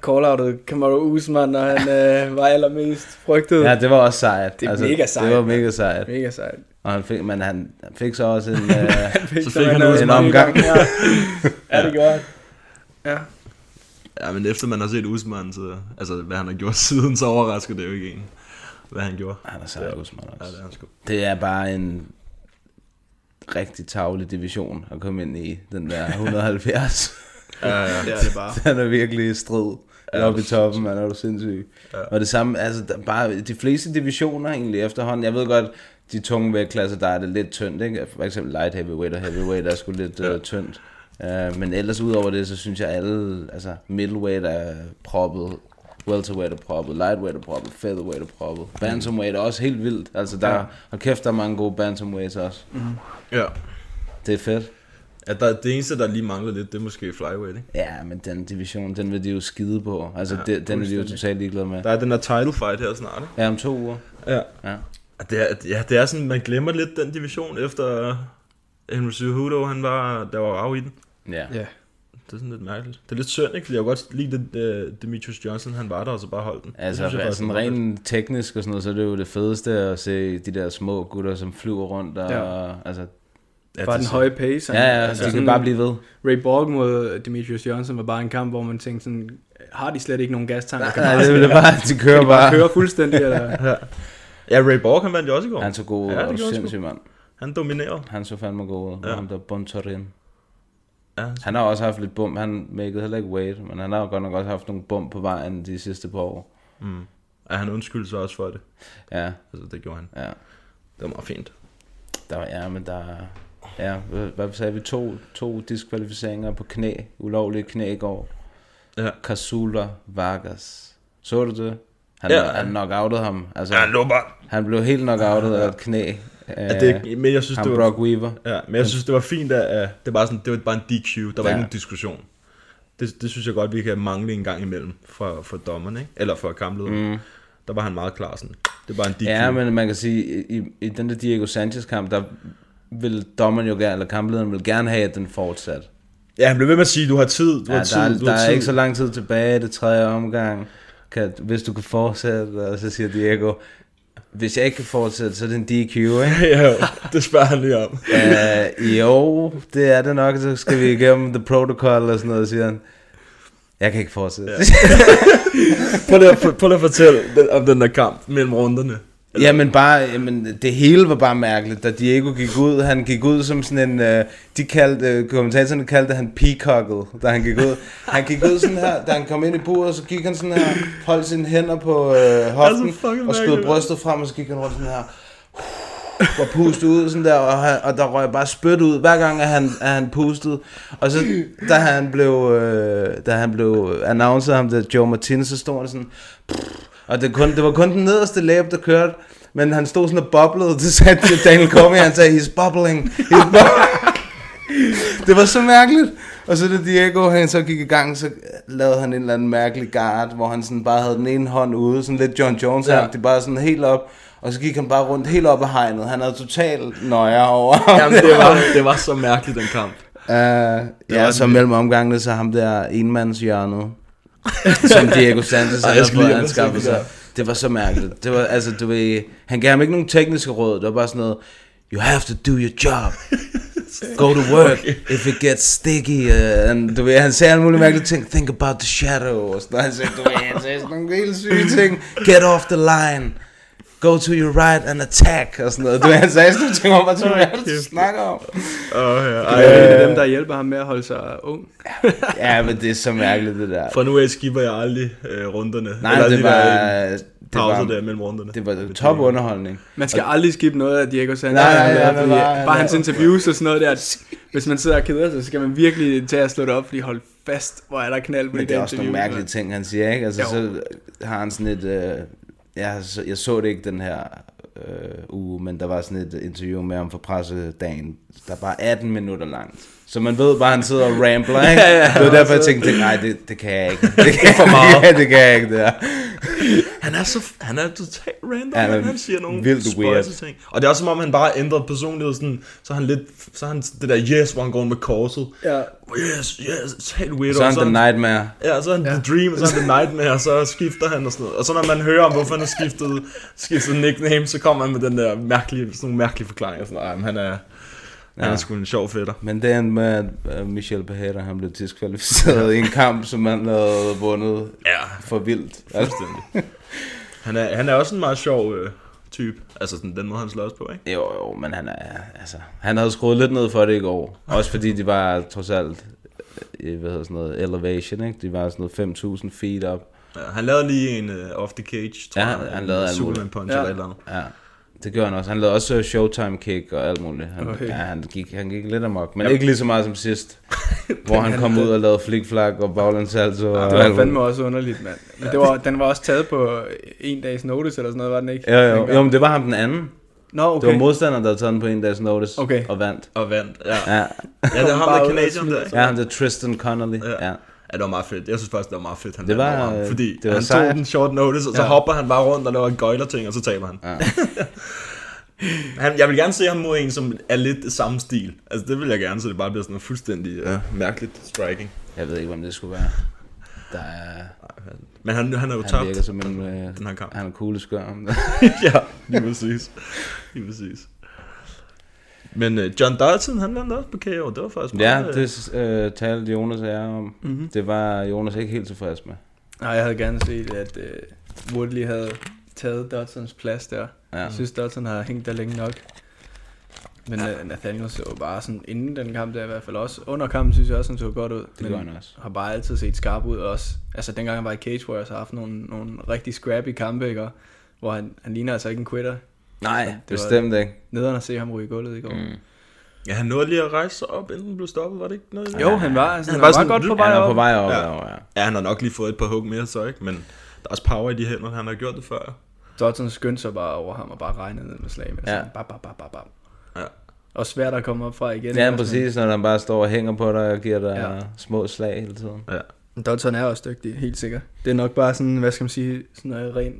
Call-outet Kamaru Usman, når han øh, var allermest frygtet. ja, det var også sejt. Det er mega sejt, Det var mega sejt. Mega sejt. Og han fik, men han, fik så også en... (laughs) Øh, fik Så fik han en, en omgang. Ja. ja, det gjorde han. Ja. Ja, men efter man har set Usman, så, altså hvad han har gjort (laughs) siden, så overrasker det jo ikke en, hvad han gjorde. han er Usman Ja, også. det er han sgu. Det er bare en rigtig tavlig division at komme ind i, den der (laughs) 170. Ja, ja. Det er det bare. Den er virkelig i strid. Ja, Ja, oppe i er toppen, man er du sindssyg. Ja. Ja. Og det samme, altså der, bare de fleste divisioner egentlig efterhånden. Jeg ved godt, de tunge vægtklasser, der er det lidt tyndt, ikke? For eksempel light heavyweight og heavyweight er sgu lidt Ja. uh, tyndt. Uh, men ellers udover det, så synes jeg alle, altså middleweight er proppet, welterweight er proppet, lightweight er proppet, featherweight er proppet. Bantamweight er også helt vildt. Altså der, Ja. og kæft, der er mange gode bantamweights også. ja. Det er fedt. ja der, det eneste, der lige mangler lidt, det er måske flyweight, ikke? Ja, men den division, den vil de jo skide på. Altså, Ja, det, den er de jo totalt ligeglade med. Der er den der title fight her snart, ikke? Ja, om to uger. Ja. Ja. Det er, ja, det er sådan, man glemmer lidt den division, efter Henry Cejudo, han var, der var af i den. Ja. Ja. Det er sådan lidt mærkeligt. Det er lidt synd, ikke? Fordi jeg godt lide, at uh, Demetrius Johnson, han var der, og så bare holdt den. Altså, Det synes jeg altså var rent teknisk og sådan noget, så er det jo det fedeste at se de der små gutter, som flyver rundt og, Ja. altså, Ja, Bare det den er høje pace. ja, ja, altså de sådan- kan bare blive ved. Ray Borg mod Demetrius Johnson var bare en kamp, hvor man tænkte sådan, har de slet ikke nogen gastanker? Nej, Kan nej, bare det er bare, de kører kan de bare bare. køre fuldstændig, (laughs) eller? Ja, Ray Borg, han vandt jo også i går. Han så god ud, Ja, det og du gjorde han sgu. sindssyg, mand. Han dominerede. Han så fandme god ud, Ja. ja. ham der Bontorin. Ja, Han har også haft lidt bum, han makede heller ikke weight, men han har jo godt nok også haft nogle bum på vejen de sidste par år. mm. ja han undskyldte sig også for det. Ja, Altså, det gjorde han. ja. Det var meget fint. Der var, ja, men der er- Ja, hvad, hvad sagde vi? To, to diskvalificeringer på knæ. Ulovlige knæ i går. Ja. Casula Vargas. Så du det? Han, Ja. ja. han knockoutede ham. Altså, Ja, han lå bare... han blev helt knockoutet af et knæ. Ja, det, men jeg synes, ham det var... Brock Weaver. Ja, men jeg synes, det var fint, at, at det, var sådan, det var bare en DQ. Der var Ja. ikke nogen diskussion. Det, det synes jeg godt, vi kan mangle en gang imellem fra, fra dommerne, ikke? Eller fra kamplederen. Mm. Der var han meget klar sådan. Det var en DQ. Ja, men man kan sige, i, i den der Diego Sanchez kamp, der vil dommeren jo gerne, eller kamplederen vil gerne have, at den fortsat. ja han blev ved med at sige, du har tid, du Ja, har tid, der, er, du der har er tid. ikke så lang tid tilbage, det tredje omgang. Kan, hvis du kan fortsætte, og så siger Diego, hvis jeg ikke kan fortsætte, så er det en DQ, ikke? (laughs) jo, det spørger han lige om. Uh, jo, det er det nok, så skal vi igennem the protocol og sådan noget, siger han. Jeg kan ikke fortsætte. Ja. (laughs) Prøv lige, at, prøv lige at fortælle om den der kamp mellem runderne. Jamen bare, jamen, det hele var bare mærkeligt, da Diego gik ud, han gik ud som sådan en, uh, de kaldte, uh, kommentatorerne kaldte han peacocket, da han gik ud. Han gik ud sådan her, da han kom ind i buret, så gik han sådan her, holdt sine hænder på uh, hoften, og skød mærkeligt, brystet frem, og så gik han rundt sådan her, og pustede ud sådan der, og, han, og der røg bare spyt ud, hver gang at han, at han pustede. Og så, da han blev, øh, da han blev announced ham, der Joe Martinez, så stod han sådan, og det, kun, det var kun den nederste læbe, der kørte, men han stod sådan og boblede, det sagde til (laughs) Daniel Cormier, han sagde, he's bubbling, he's (laughs) bubbling. det var så mærkeligt. Og så da Diego han så gik i gang, så lavede han en eller anden mærkelig guard, hvor han sådan bare havde den ene hånd ude, sådan lidt John Jones ja. det bare sådan helt op. Og så gik han bare rundt helt op ad hegnet. Han havde totalt nøjer over. Jamen, det var, (laughs) det var så mærkeligt, den kamp. Uh, ja, så mellem omgangene, så ham der enmandshjørnet. (laughs) som Diego Santos (laughs) Ej, skal fået anskaffet sig. Det var så mærkeligt. Det var, altså, du ved, han gav ham ikke nogen tekniske råd. Det var bare sådan noget, you have to do your job. Go to (laughs) work if it gets sticky. Uh, and, du ved, han sagde alle mulige mærkelige ting. Think about the shadow. Og sådan. Han sagde, du ved, han sagde sådan nogle helt syge ting. Get off the line. Go to your right and attack. Og sådan noget. Du ved, han sagde sådan ting om, hvad hvad er det, du snakker om? Åh, ja. Det Ej, er en af dem, der hjælper ham med at holde sig ung. Ja, men det er så mærkeligt, det der. Fra nu af skipper jeg aldrig øh, runderne. Nej, Eller det de var, der, øh, det var, der mellem runderne. det var top underholdning. Man skal aldrig skifte noget af Diego Santos. Nej, nej, Han nej, laver, nej, fordi nej, nej. bare hans interviews og sådan noget der. at Hvis man sidder og keder sig, så skal man virkelig tage at slå det op, fordi hold fast, hvor er der knald på Men det det er også nogle mærkelige ting, han siger, ikke? Altså, Jo. så har han sådan et... Øh, jeg, så, jeg så det ikke den her øh, uge, men der var sådan et interview med ham for pressedagen, der er bare 18 minutter langt. Så man ved bare, at han sidder og rambler, (laughs) ikke? Ja, ja, det var derfor, jeg tænkte, nej, det, det kan jeg ikke. Det kan for (laughs) meget. ja, det kan jeg ikke, det her. (laughs) Han er så han er totalt random, Han han, er han siger nogle vildt weird. ting. Og det er også som om han bare har ændret personlighed sådan, så er han lidt så han det der yes, hvor han går med korset. Ja. Yes, yes, helt weird. Så er han The Nightmare. Ja, så er han ja. The Dream, og så er han The Nightmare, og så skifter han og sådan noget. Og så når man hører om, hvorfor han har skiftet, skiftet nickname, så kommer han med den der mærkelige, sådan nogle mærkelige forklaringer. Sådan, "Ej, men han er, han Ja. er sgu en sjov fætter. Men det endte med, at Michel Behader, han blev diskvalificeret i en kamp, som han havde vundet Ja, for vildt. Fuldstændig. (laughs) Han er, han er også en meget sjov øh, type. Altså sådan, den måde, han slås på, ikke? Jo, jo, men han er, altså, han havde skruet lidt ned for det i går. Også fordi de var trods alt, øh, hvad hedder sådan noget, elevation, ikke? De var sådan noget 5.000 feet op. Ja, han lavede lige en uh, off the cage, tror Ja, jeg. han en lavede alt Superman punch Ja. eller andet. Ja, det gjorde han også. Han lavede også øh, Showtime kick og alt muligt. Han, Okay. ja, han, gik, han gik lidt amok, men ikke lige så meget som sidst. (laughs) hvor han kom ud og lavede flikflak og baglandsalto. og Det var fandme også underligt, mand. Men det var, den var også taget på en dags notice, eller sådan noget, var den ikke? Jo, jo. Jo, men det var ham den anden. Nå, Okay. okay. Det var modstanderen, der havde taget den på en dags notice Okay. og vandt. Og vandt, ja. Ja, Ja, det er ham, der kanadier der, ja han det er Tristan Connolly. Ja. Ja. Ja, det var meget fedt. Jeg synes faktisk, det var meget fedt, han Det var, ham, øh, Fordi det var han sejt. tog den short notice, og så Ja. hopper han bare rundt og laver en gøjler-ting, og så taber han. Ja. (laughs) han. Jeg vil gerne se ham mod en, som er lidt det samme stil. Altså, det vil jeg gerne, så det bare bliver sådan noget fuldstændig ja, mærkeligt striking. Jeg ved ikke, hvem det skulle være. Der er, Men han, han er jo han tabt virker som en... Øh, den her kamp. han er cool skør. (laughs) ja, lige præcis. Lige præcis. Men uh, John Dalton, han vandt også på KO. Det var faktisk ja, meget, øh, det øh, talte Jonas og jeg om. Mhm. Det var Jonas ikke helt tilfreds med. Nej, jeg havde gerne set, at uh, Woodley havde taget Dodsons plads der. Ja. Jeg synes, Dodson har hængt der længe nok. Men uh, Nathaniel så bare sådan, inden den kamp der i hvert fald også. Under kampen synes jeg også, han så godt ud. Det gør han også. har bare altid set skarp ud også. Altså dengang han var i Cage Warriors, har haft nogle, nogle rigtig scrappy kampe, ikke? Hvor han, han ligner altså ikke en quitter. Nej, det var bestemt ikke. Nederen at se ham ryge i gulvet i går. Mm. Ja, han nåede lige at rejse sig op, inden han blev stoppet, var det ikke noget? Jo, han var, altså, han, var var, sådan- godt på vej Han op. på vej op, Ja. ja. ja. Han har nok lige fået et par hug mere så, ikke? Men der er også power i de hænder, han har gjort det før. Dodson skyndte sig bare over ham og bare regnede ned med slag. Med Ja. bap, bap, bap, bap, bap. Ja. Og svært at komme op fra igen. Ja, ikke? præcis, når han bare står og hænger på dig og giver dig Ja. små slag hele tiden. Ja. Dodson er også dygtig, helt sikkert. Det er nok bare sådan, hvad skal man sige, sådan noget ren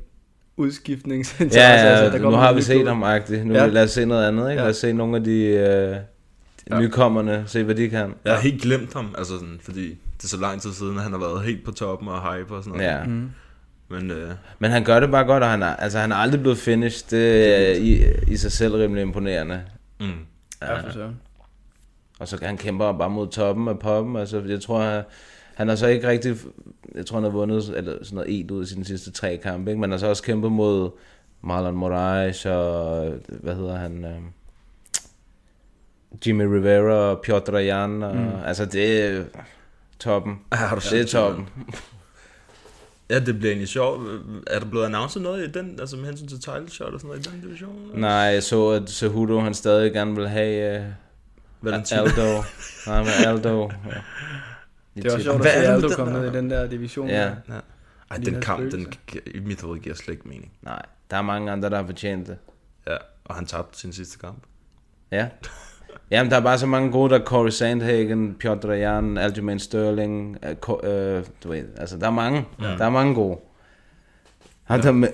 udskiftningsinteresse. Ja, ja, altså, der nu har vi set ham agtigt. Nu Ja. ja. lad os se noget andet, ikke? Ja. Lad os se nogle af de øh, Ja. nykommerne, se hvad de kan. Jeg har helt glemt ham, altså sådan, fordi det er så lang tid siden, at han har været helt på toppen og hype og sådan noget. Ja. Mm. Men øh, Men han gør det bare godt, og han er, altså, han er aldrig blevet finished. Det er i, i sig selv rimelig imponerende. mm. Ja, for søren. Og så han kæmper bare mod toppen af poppen. Altså, jeg tror, han, han har så ikke rigtig... Jeg tror, han har vundet eller sådan noget et ud af sine sidste tre kampe. Ikke? Men han har så også kæmpet mod Marlon Moraes og... Hvad hedder han? Øh, Jimmy Rivera og Piotr Jan. Og, mm. Altså, det er toppen. Ja, har du Det er set, toppen. Ja, det bliver egentlig sjovt. Er der blevet announceret noget i den, altså med hensyn til title shot og sådan noget i den division? Nej, jeg så, at Cejudo han stadig gerne vil have uh. Aldo. Nej, men Aldo. (laughs) Ja. Det er også sjovt at er se den komme der? ned i den der division. Ja. der. Ja. Ej, den kamp, den i mit hoved giver slet ikke mening. Nej, der er mange andre, der har fortjent det. Ja, og han tabte sin sidste kamp. Ja. Jamen, der er bare så mange gode, der er Corey Sandhagen, Piotr Jan, Aljamain Sterling, øh, øh, du ved, altså der er mange, ja. der er mange gode. Ham der med,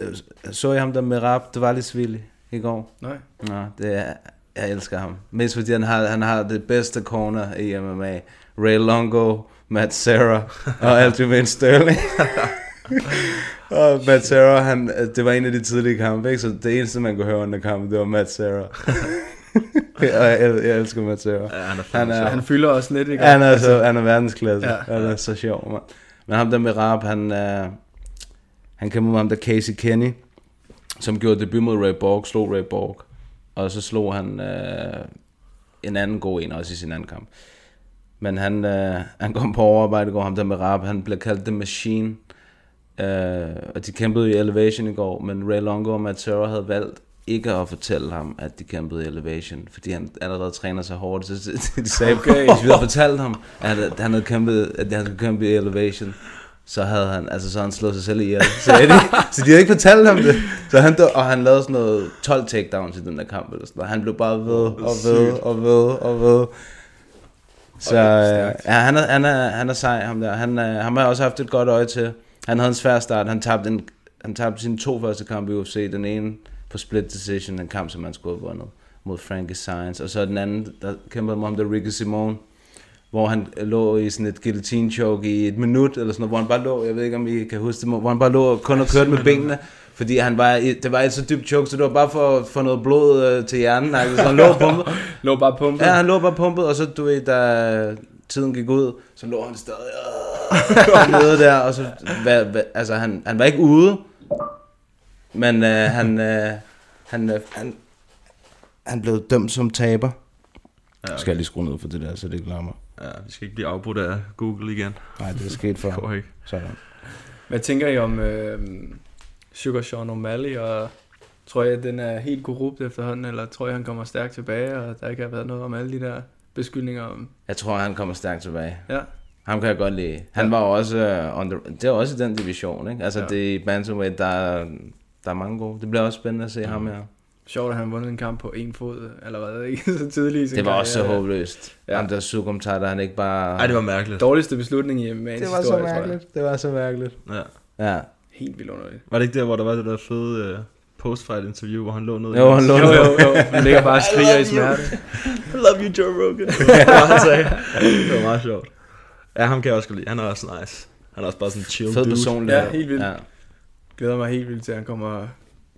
så jeg ham der med Rab Dvalisvili i går? Nej. Nå, det er, jeg elsker ham. Mest fordi han har, han har det bedste corner i MMA. Ray Longo Matt Serra og Aljamain Sterling. (laughs) og Matt Serra, han, det var en af de tidlige kampe, ikke? så det eneste, man kunne høre under kampen, det var Matt Serra. (laughs) og jeg, jeg elsker Matt Serra. Ja, han er han er. Han fylder også lidt, ikke? han er, så, han er verdensklasse. Ja. Ja. Han er så sjov, mand. Men ham der med rap, han, uh, han kæmpede med ham der Casey Kenny, som gjorde debut mod Ray Borg, slog Ray Borg. Og så slog han uh, en anden god en også i sin anden kamp. Men han, uh, han kom på overarbejde i går, ham der med rap, han blev kaldt The Machine. Uh, og de kæmpede i Elevation i går, men Ray Longo og Matt Serra havde valgt ikke at fortælle ham, at de kæmpede i Elevation, fordi han allerede træner så hårdt. Så de sagde, Okay. hvis vi havde fortalt ham, at han- havde kæmpet, at han skulle kæmpe i Elevation, så havde han, altså så han slået sig selv ihjel. Så, de, så de havde ikke fortalt ham det. Så han, og han lavede sådan noget 12 takedowns i den der kamp, eller sådan noget. Han blev bare ved, og ved, og ved, og ved. Så øh, ja, han, er, han, er, han er sej, ham der. Han, øh, ham har jeg også haft et godt øje til. Han havde en svær start. Han tabte, en, han tabte sine to første kampe i UFC. Den ene på split decision, en kamp, som han skulle have vundet mod Frankie Sainz. Og så den anden, der kæmpede mod ham, der Ricky Simone hvor han lå i sådan et guillotine choke i et minut, eller sådan noget, hvor han bare lå, jeg ved ikke om I kan huske det, hvor han bare lå og kun og kørte med benene, fordi han var, det var et så dybt choke, så det var bare for at få noget blod øh, til hjernen, altså, så han lå og (laughs) pumpede. Lå bare pumpet. Ja, han lå bare pumpet, og så du ved, da tiden gik ud, så lå han stadig øh, (laughs) nede der, og så, hvad, hvad, altså han, han var ikke ude, men øh, han, øh, han, øh, han, han blev dømt som taber. Ja, okay. Skal jeg lige skrue ned for det der, så det larmer. Ja, vi skal ikke blive afbrudt af Google igen. Nej, det er sket før. (laughs) Det går ikke. Sådan. Hvad tænker I om øh, Sugar Sean O'Malley, og tror jeg, at den er helt korrupt efterhånden, eller tror jeg, han kommer stærkt tilbage, og der ikke har været noget om alle de der beskyldninger om... Jeg tror, han kommer stærkt tilbage. Ja. Ham kan jeg godt lide. Han Ja. var også on the, det er også i den division, ikke? Altså Ja. ja. det er bantamweight, der er, der er mange gode. Det bliver også spændende at se mm. ham her. Sjovt, at han vundet en kamp på en fod allerede, (laughs) ikke? Så tidligt Det var også så karriere. håbløst. Ja. Ja. Ham der Sukum der han ikke bare... Ej, det var mærkeligt. Dårligste beslutning i MMA's det var historie, så mærkeligt. Det var så mærkeligt. Ja. Ja. Helt vildt underligt. Var det ikke der, hvor der var det der fede uh, post-fight interview, hvor han lå ned? Jo, han lå (laughs) Jo, ned. jo, jo. Han ligger bare og skriger i smerte. I love you, Joe Rogan. (laughs) det var, han sagde. Det var meget sjovt. Ja, ham kan jeg også godt lide. Han er også nice. Han er også bare sådan en chill Fed dude. personlighed. Ja, helt vildt. Ja. Glæder mig helt vildt til, at han kommer,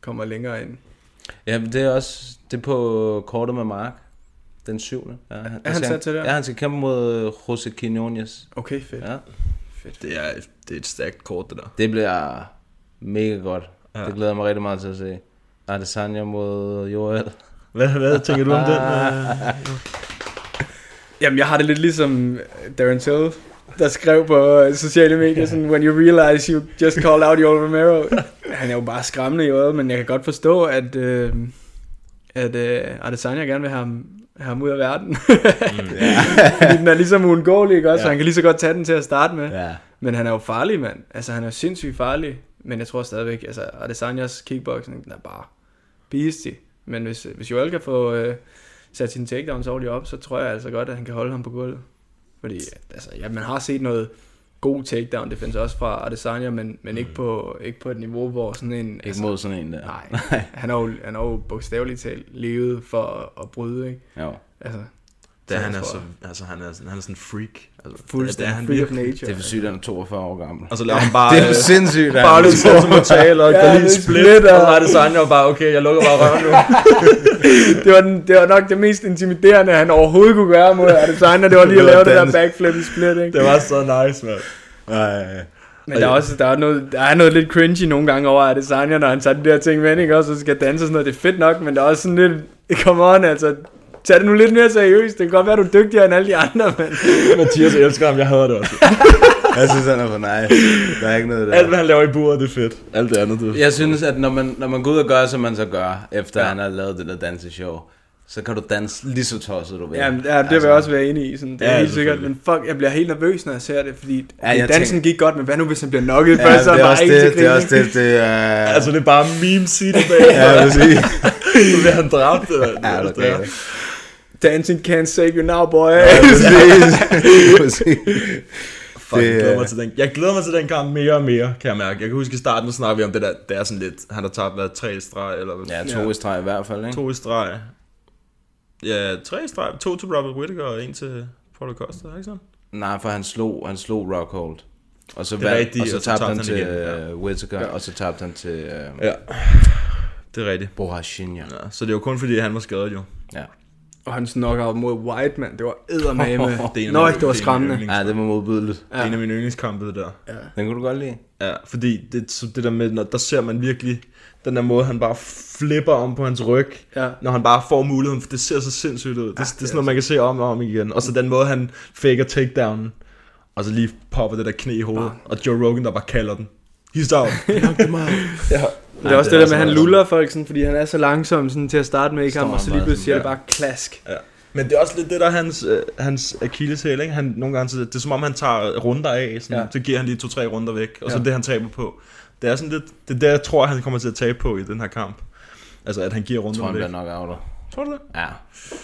kommer længere ind. ja, men det er også det er på kortet med Mark. Den syvende. Ja, er han sat til det? Ja, han skal kæmpe mod Jose Quinones. Okay, fedt. Ja. fedt. Det er, det er et stærkt kort, det der. Det bliver mega godt. Ja. Det glæder jeg mig rigtig meget til at se. Adesanya mod Joel. (laughs) Hvad, hvad tænker du om den? Uh, (laughs) Jamen, jeg har det lidt ligesom Darren Till, der skrev på øh, sociale medier, sådan, when you realize you just called out Joel Romero. (laughs) Han er jo bare skræmmende i øjet, men jeg kan godt forstå, at, øh, at øh, Adesanya gerne vil have ham, have ham ud af verden. Mm, Fordi den er ligesom uundgåelig, ikke også? Ja. Han kan lige så godt tage den til at starte med. Ja. Men han er jo farlig, mand. Altså, han er sindssygt farlig. Men jeg tror stadigvæk, altså, Adesanyas kickboxing, den er bare beastie. Men hvis, hvis Joel kan få øh, sat sine takedowns ordentligt op, så tror jeg altså godt, at han kan holde ham på gulvet. Fordi, altså, ja, man har set noget god takedown defense også fra Adesanya, men, men ikke, på, ikke på et niveau, hvor sådan en... Ikke altså, mod sådan en der. (laughs) Nej, han har jo, han har jo bogstaveligt talt levet for at, at bryde, ikke? Jo. Altså, det, jeg han, er så, altså, han, er, sådan- han er sådan en freak. Altså, Fuldstændig det er han freak of virkelig. nature. Det er for sygt, at han er 42 år gammel. Og så laver han bare... Det er for øh, sindssygt, at Bare han- lidt sentimental og Ja, lige split, og og- så er det Sanja bare, okay, jeg lukker bare røven nu. (laughs) det, var den, det var nok det mest intimiderende, han overhovedet kunne gøre mod Adesanya. Det var lige at lave det der backflip i split, ikke? det var så nice, mand. Nej. Men der er også der er noget, der er noget lidt cringy nogle gange over Adesanya, når han tager de der ting med, ikke? Også, og skal danse og sådan noget. Det er fedt nok, men der er også sådan lidt, come on, altså, tag det nu lidt mere seriøst. Det kan godt være, du er dygtigere end alle de andre, men... Mathias elsker ham, jeg hader det også. (laughs) Jeg synes, han er for nice. Der er ikke noget der. Alt, hvad han laver i buret, det er fedt. Alt det andet, det er Jeg synes, at når man, når man går ud og gør, som man så gør, efter ja. han har lavet det der danseshow, så kan du danse lige så tosset, du vil. Ja, men, ja, det vil jeg også være enig i. Sådan, det er Ja, helt sikkert, men fuck, jeg bliver helt nervøs, når jeg ser det, fordi Ja, jeg dansen tænker- gik godt, men hvad nu, hvis han bliver knocket Ja, først, så er det er bare også ikke det, det er også det, det er... Altså, det er bare meme city bag. Ja, præcis. (laughs) Nu bliver han dræbt. Det, Ja, det, det det, er det, Dancing can't save you now, boy. Ja, (laughs) præcis. præcis. Fuck, jeg Det, glæder øh, mig til den. Jeg glæder mig til den kamp mere og mere, kan jeg mærke. Jeg kan huske i starten, der snakkede vi om det der, det er sådan lidt, han har tabt været tre streg, eller hvad? Ja, to i streg i hvert fald, ikke? To i streg. Ja, tre streg. To til Robert Whittaker og en til Paulo Costa, ikke sådan? Nej, for han slog, han slog Rockhold. Og så, er vandt, rigtigt, og så og så tabte tabte han han til igen, ja. ja. Whittaker, og så tabte han til uh, Ja, det er rigtigt. Bohashinya. Ja, så det er jo kun fordi, han var skadet jo. Ja. Og hans knockout mod White, man, det var eddermame. (laughs) Er Nøj, mine- det var det af skræmmende. ja, det var modbydeligt. Det er en af mine yndlingskampe, det der. Den kunne du godt lide. Ja, fordi det, så det der med, når, der ser man virkelig den der måde, han bare flipper om på hans ryg, Ja. når han bare får muligheden, for det ser så sindssygt ud. Det, det, er sådan noget, man kan se om og om igen. Og så den måde, han faker takedownen, og så lige popper det der knæ i hovedet, og Joe Rogan, der bare kalder den. He's down. (laughs) Ja. Det er også det, der med, at han luller folk, sådan, fordi han er så langsom sådan, til at starte med i kamp, Står og så lige pludselig siger det bare klask. Ja. Men det er også lidt det, der er hans, øh, hans akilleshæl, ikke? Han, nogle gange, så det er som om, han tager runder af, sådan, Ja. så giver han lige to-tre runder væk, og så Ja. det, han taber på. Det er sådan lidt, det er det, jeg tror, han kommer til at tabe på i den her kamp. Altså, at han giver Jeg runder tror, han væk. bliver nok outer. Tror du det? Ja.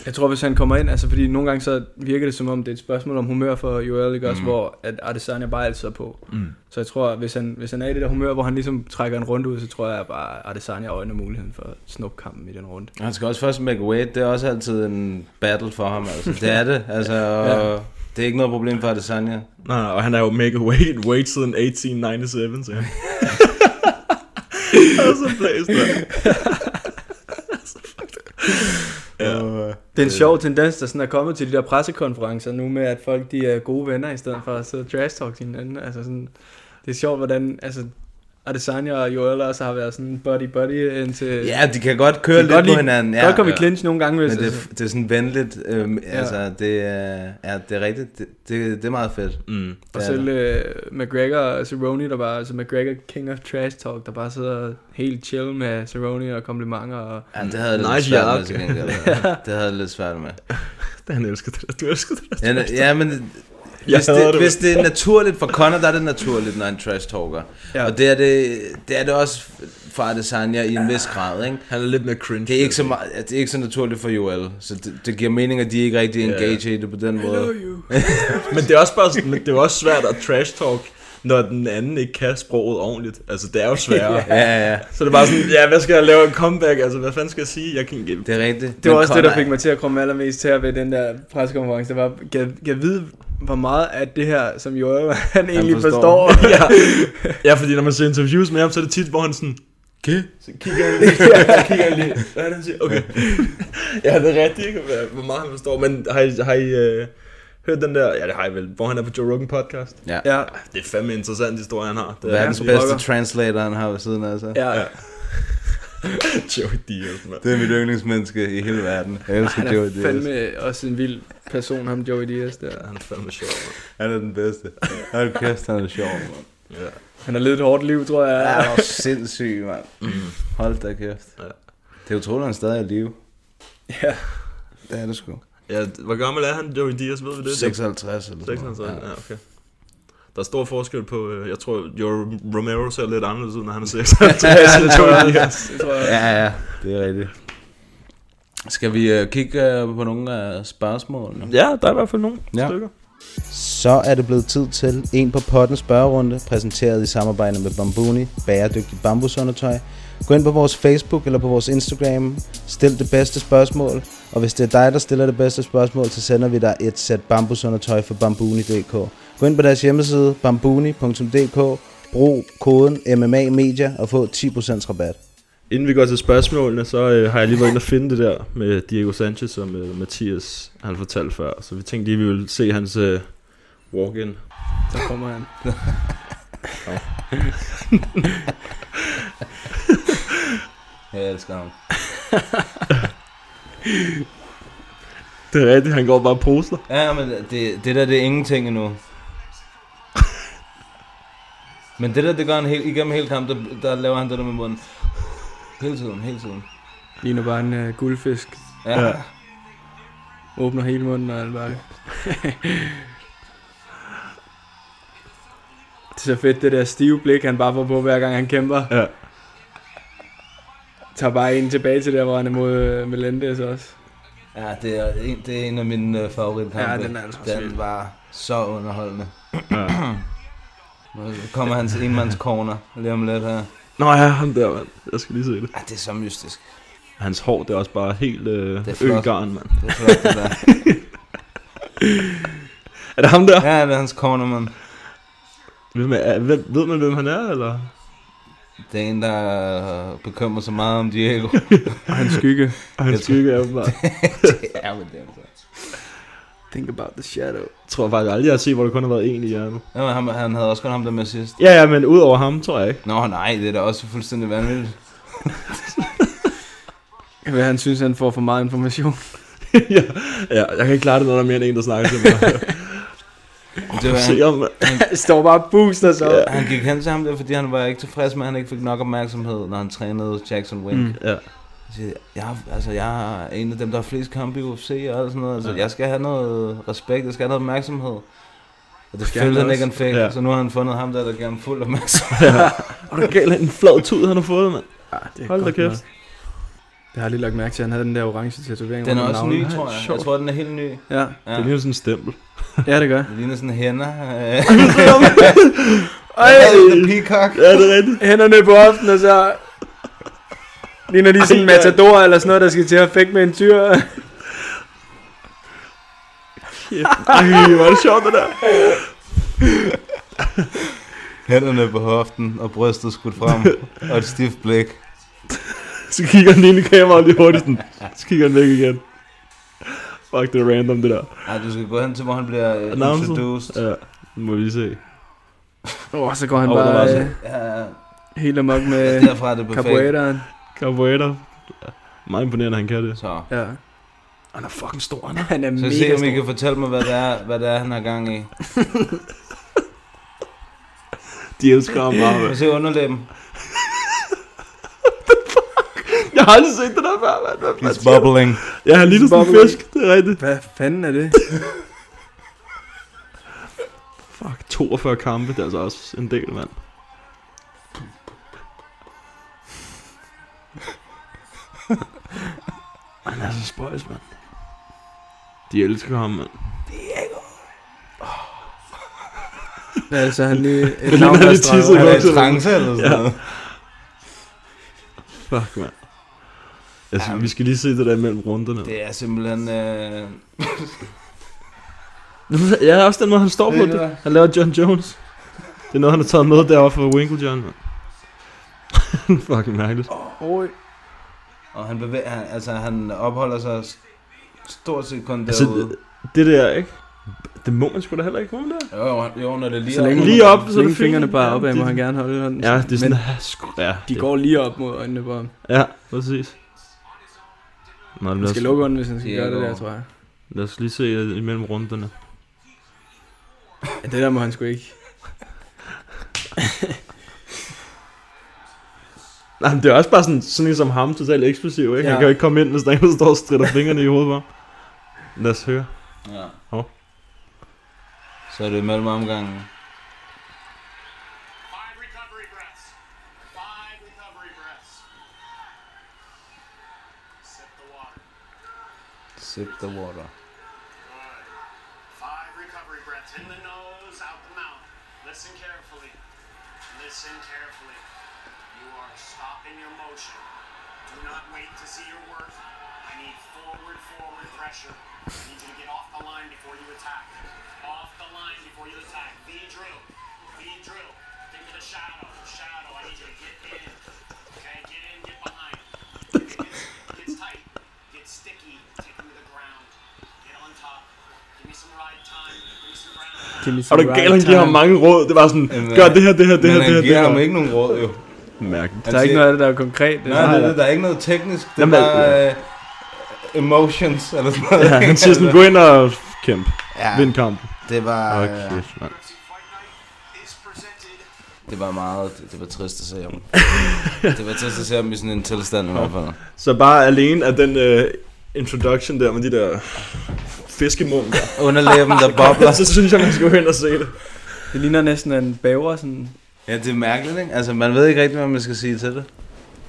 Jeg tror, hvis han kommer ind, altså fordi nogle gange så virker det som om, det er et spørgsmål om humør for Joel, ikke også, hvor at Adesanya bare altid er på. Mm. Så jeg tror, hvis han, hvis han er i det der humør, hvor han ligesom trækker en runde ud, så tror jeg bare, at Adesanya øjner muligheden for at snuppe kampen i den runde. Han skal også først make weight. Det er også altid en battle for ham. Altså. Det er det. Altså, (laughs) og Ja. Det er ikke noget problem for Adesanya. Nej, nej, og han er jo mega weight, weight siden 1897, så ja. Han (laughs) (laughs) er så blæst, der. ja. Det er en sjov tendens, der sådan er kommet til de der pressekonferencer nu med, at folk de er gode venner, i stedet for at sidde og trash talk til hinanden. Altså sådan, det er sjovt, hvordan altså, Adesanya og Joel også har været sådan buddy-buddy indtil... Ja, de kan godt køre lidt godt på lide- hinanden. Ja, godt komme i ja. clinch nogle gange, hvis Men det, altså, det er sådan venligt. Øhm, Ja. Altså, det er, ja, det er rigtigt. Det, det, det er meget fedt. Mm. Og Det selv uh, McGregor og Cerrone, der bare, altså McGregor King of Trash Talk, der bare sidder helt chill med Cerrone og komplimenter. Og, Ja, det havde jeg lidt Nice svært med. (laughs) Det havde jeg lidt svært med. (laughs) Han elsker det der. Du elsker det der. Ja, ja men Jeg hvis det, det. hvis det er naturligt for Conor, der er det naturligt, når han trash talker. Ja. Ja. Og det er det, det er det også for Adesanya i en vis grad, ikke? Han er lidt mere cringe. Det er ikke så, meget, det er ikke så naturligt for Joel, så det, det giver mening, at de ikke rigtig Ja. engage i det på den måde. (laughs) Men det er også bare sådan, men det er også svært at trash talk, når den anden ikke kan sproget ordentligt. Altså, det er jo sværere. (laughs) Ja, ja, ja. Så det er bare sådan, ja, hvad skal jeg lave en comeback? Altså, hvad fanden skal jeg sige? Jeg kan ikke... Det er rigtigt. det var Men også det, der fik mig til at komme allermest til ved den der pressekonference. Det var, kan, kan vide, hvor meget af det her, som Joel (laughs) han egentlig forstår. forstår. (laughs) ja. (laughs) ja, fordi når man ser interviews med ham, så er det tit, hvor han sådan, okay, så kigger han lige, så kigger han lige, hvad er det, han siger? Okay. ja, det er rigtigt, ikke, hvor meget han forstår. Men har I, har I øh, hørt den der, ja, det har I vel, hvor han er på Joe Rogan podcast? Ja. ja, Det er fandme interessant historie, han har. Det er Verdens han bedste translator, han har ved siden af sig. ja. ja. (laughs) Joey Diaz, mand. Det er mit yndlingsmenneske i hele verden. Jeg elsker Han Joey er Diaz. fandme også en vild person, ham Joey Diaz der. Han er fandme sjov, Han er den bedste. Hold kæft, han er sjov, mand. mand. Ja. Han har levet et hårdt liv, tror jeg. Ja, han er sindssyg, mand. Hold da kæft. Ja. Det er utroligt, at han stadig er i live. Ja. Det er det sgu. ja, hvor gammel er han, Joey Diaz, ved vi det? 56 eller sådan 56, noget. ja, okay. Der er stor forskel på, øh, jeg tror, Joe Romero ser lidt anderledes ud, når han er 56, end Joey Diaz. Det tror jeg. Ja, ja, det er rigtigt. Skal vi uh, kigge uh, på nogle af spørgsmålene? Ja, der er i hvert fald nogle Ja. stykker. Så er det blevet tid til en på potten spørgerunde, præsenteret i samarbejde med Bambuni, bæredygtigt bambusundertøj. Gå ind på vores Facebook eller på vores Instagram, stil det bedste spørgsmål, og hvis det er dig, der stiller det bedste spørgsmål, så sender vi dig et sæt bambusundertøj fra bambuni.dk. Gå ind på deres hjemmeside bambuni.dk, brug koden MMA Media og få 10% rabat. Inden vi går til spørgsmålene, så øh, har jeg lige været inde og finde det der med Diego Sanchez, som øh, Mathias han fortalte før. Så vi tænkte lige, at vi ville se hans øh, walk-in. Så kommer han. (laughs) Jeg elsker ham. (laughs) Det er rigtigt, han går bare og poser. Ja, men det, det der, det er ingenting endnu. Men det der, det gør han helt, igennem hele kampen, der, der laver han det der med munden. Hele tiden, hele tiden. Ligner bare en uh, guldfisk. Ja. Ja. Åbner hele munden og alt bare det. det er så fedt, det der stive blik, han bare får på, hver gang han kæmper. Ja. Tager bare en tilbage til der, hvor han er mod uh, Melendez også. Ja, det er en, det er en af mine uh, favoritkampe. Ja, den er altså. Den var så underholdende. Ja. (clears throat) Nu kommer hans enmands corner lige om lidt her. Nå ja, ham der, mand. Jeg skal lige se det. Ja, det er så mystisk. Hans hår, det er også bare helt øh, Det er øgarn, mand. Det er flot, det der. (laughs) Er det ham der? Ja, det er hans cornerman. Hvem er, hvem, ved man, hvem han er, eller? Det er en, der bekymrer sig meget om Diego. Og (laughs) hans skygge. (laughs) Og han skygge er åbenbart. men det er så. Think about the shadow. Jeg tror faktisk aldrig, jeg har set, hvor der kun har været en i hjernen. Ja, men han, han havde også kun ham der med sidst. Ja, ja, men ud over ham, tror jeg ikke. Nå nej, det er da også fuldstændig vanvittigt. (laughs) Hvad han synes, han får for meget information. (laughs) ja, ja, jeg kan ikke klare det, når der er mere end en, der snakker til mig. (laughs) Det var, Se om, Han står bare og booster. Ja. Ja. han gik hen til ham der, fordi han var ikke tilfreds med, at han ikke fik nok opmærksomhed, når han trænede Jackson Wink. Mm. ja. Jeg, jeg, altså, jeg er en af dem, der har flest kampe i UFC og alt sådan noget. Altså, jeg skal have noget respekt, jeg skal have noget opmærksomhed. Og det Skal følte han ikke, han fik. Ja. Ja. Så nu har han fundet ham der, der giver ham fuld opmærksomhed. Og (laughs) der galt en flad tud, han har fået, mand. Ah, det er Hold da kæft. nok. Det har jeg lige lagt mærke til, at han havde den der orange tatovering. Den er også navnet. ny, tror jeg. Jeg tror, den er helt ny. Ja. Ja. Ja. Det ligner sådan en stempel. ja, det gør. (laughs) Det ligner sådan en hænder. Ej, (laughs) The Peacock. Ja, det er rigtigt. hænderne på hoften, og så... Ligner de sådan en matador eller sådan noget, der skal til at fække med en tyr. Ej, hvor er det sjovt, det der. Hænderne på hoften og brystet skudt frem. og et stift blik. Så kigger han ind i kameraet lige hurtigt sådan. Så kigger han væk igen. Fuck, det er random, det der. Ej, du skal gå hen til, hvor han bliver Announced. introduced. Ja, nu må vi lige se. Åh, oh, så går han var bare øh, Ja, ja. helt amok med Derfra er det perfekt. carbureteren. Carburetor. Meget imponerende, han kan det. Så. Ja. Han er fucking stor, han er. Han er Så mega se, om I kan fortælle mig, hvad det er, hvad det er han har gang i. (laughs) De elsker ham bare, Prøv mand. at se underlæben. (laughs) Jeg har aldrig set det der før, mand. Hvad der? bubbling. Ja, han ligner sådan en fisk, det er rigtigt. Hvad fanden er det? (laughs) Fuck, 42 kampe, det er altså også en del, mand. (laughs) Han er så spøjs, mand. De elsker ham, mand. (laughs) altså, han lige et (laughs) navn, han der lige tisset. Han er i trance eller sådan Ja. noget. Fuck, mand. Jeg skal, vi skal lige se det der imellem runderne. Det er simpelthen... Øh... Ja, også den måde, han står på det. Han laver John Jones. Det er noget, han har taget med deroppe fra Winkle John, mand. Fucking mærkeligt. Oj. Og han, bevæger, han, altså, han opholder sig stort set kun Altså, derude. det, det der, ikke? Det må man sgu da heller ikke, må man der? Jo, jo, jo, når det er lige Så længe, Lige op, så så er længe det fingrene bare Ja, opad, må det- han gerne holde hånden. Ja, det er sådan, Men ja, sgu, ja, de det- går lige op mod øjnene på ham. Ja, præcis. Nå, Han skal lukke øjnene, hvis han skal Diego. gøre det der, tror jeg. lad os lige se øh, imellem runderne. Ja, det der må han sgu ikke. (laughs) Nej, men det er også bare sådan, sådan en som ham, totalt eksplosiv, ikke? Ja. Han kan jo ikke komme ind, hvis der er en, der står og stritter fingrene i hovedet på. Lad os høre. Ja. Hov. Så er det mellem omgangen. Five recovery breaths. Five recovery breaths. Sip the water. Og du galt, han giver ham mange råd. Det var sådan, Jamen, gør det her, det her, det Men her, det han her, det giver ham ikke nogen råd, jo. Mærkeligt. Der er ikke noget af det, der er konkret. Det Nej, det, er det, der er ikke noget teknisk. Det er bare øh, emotions, eller sådan noget. Ja, han siger sådan, gå ind og kæmp. Ja, Vind kampen. det var, Åh, øh, det var meget, det, det var trist at se ham. det var trist at se ham i sådan en tilstand i hvert fald. Så bare alene af den uh, introduction der med de der fiskemum der, Underlæben, der (laughs) bobler. så synes jeg, man skal gå ind og se det. Det ligner næsten en bæver, sådan. Ja, det er mærkeligt, ikke? Altså, man ved ikke rigtig, hvad man skal sige til det.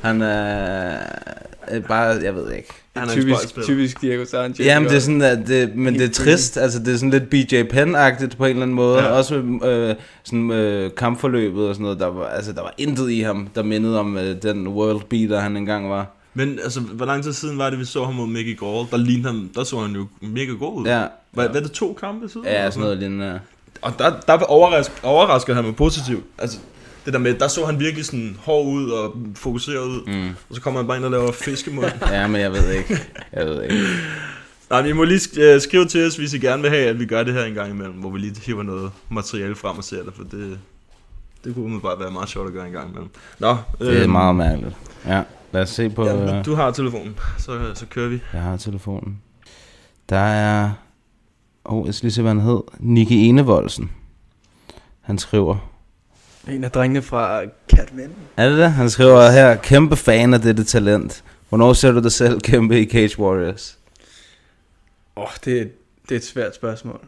Han er øh, bare, jeg ved ikke. Han er Typisk, typisk Diego Sanchez. Jamen, det er sådan, at det, men det er trist. Altså, det er sådan lidt BJ Penn-agtigt på en eller anden måde. Ja. Ja. Også med øh, sådan, øh, kampforløbet og sådan noget. Der var, altså, der var intet i ham, der mindede om øh, den world beater, han engang var. Men altså, hvor lang tid siden var det, vi så ham mod Mickey Gall? Der lignede ham, der så han jo mega god ud. Ja. Hvad, hvad er det, to kampe siden? Ja, sådan noget lignende. Og der, der overrask, overraskede han mig positivt. Altså, det der med, der så han virkelig sådan hård ud og fokuseret ud. Mm. Og så kommer han bare ind og laver fiskemund. (laughs) Ja, men jeg ved ikke. Jeg ved ikke. Nej, men I må lige øh, skrive til os, hvis I gerne vil have, at vi gør det her en gang imellem, hvor vi lige hiver noget materiale frem og ser det, for det, det kunne bare være meget sjovt at gøre en gang imellem. Nå, Det er øhm, meget mærkeligt. Ja, lad os se på... Ja, øh, du har telefonen, så, så kører vi. Jeg har telefonen. Der er... Åh, oh, jeg skal lige se, hvad han hed. Nicky Enevoldsen. Han skriver... En af drengene fra Catman. Er det det? Han skriver her, kæmpe fan af dette talent. Hvornår ser du dig selv kæmpe i Cage Warriors? Åh, oh, det, det er et svært spørgsmål.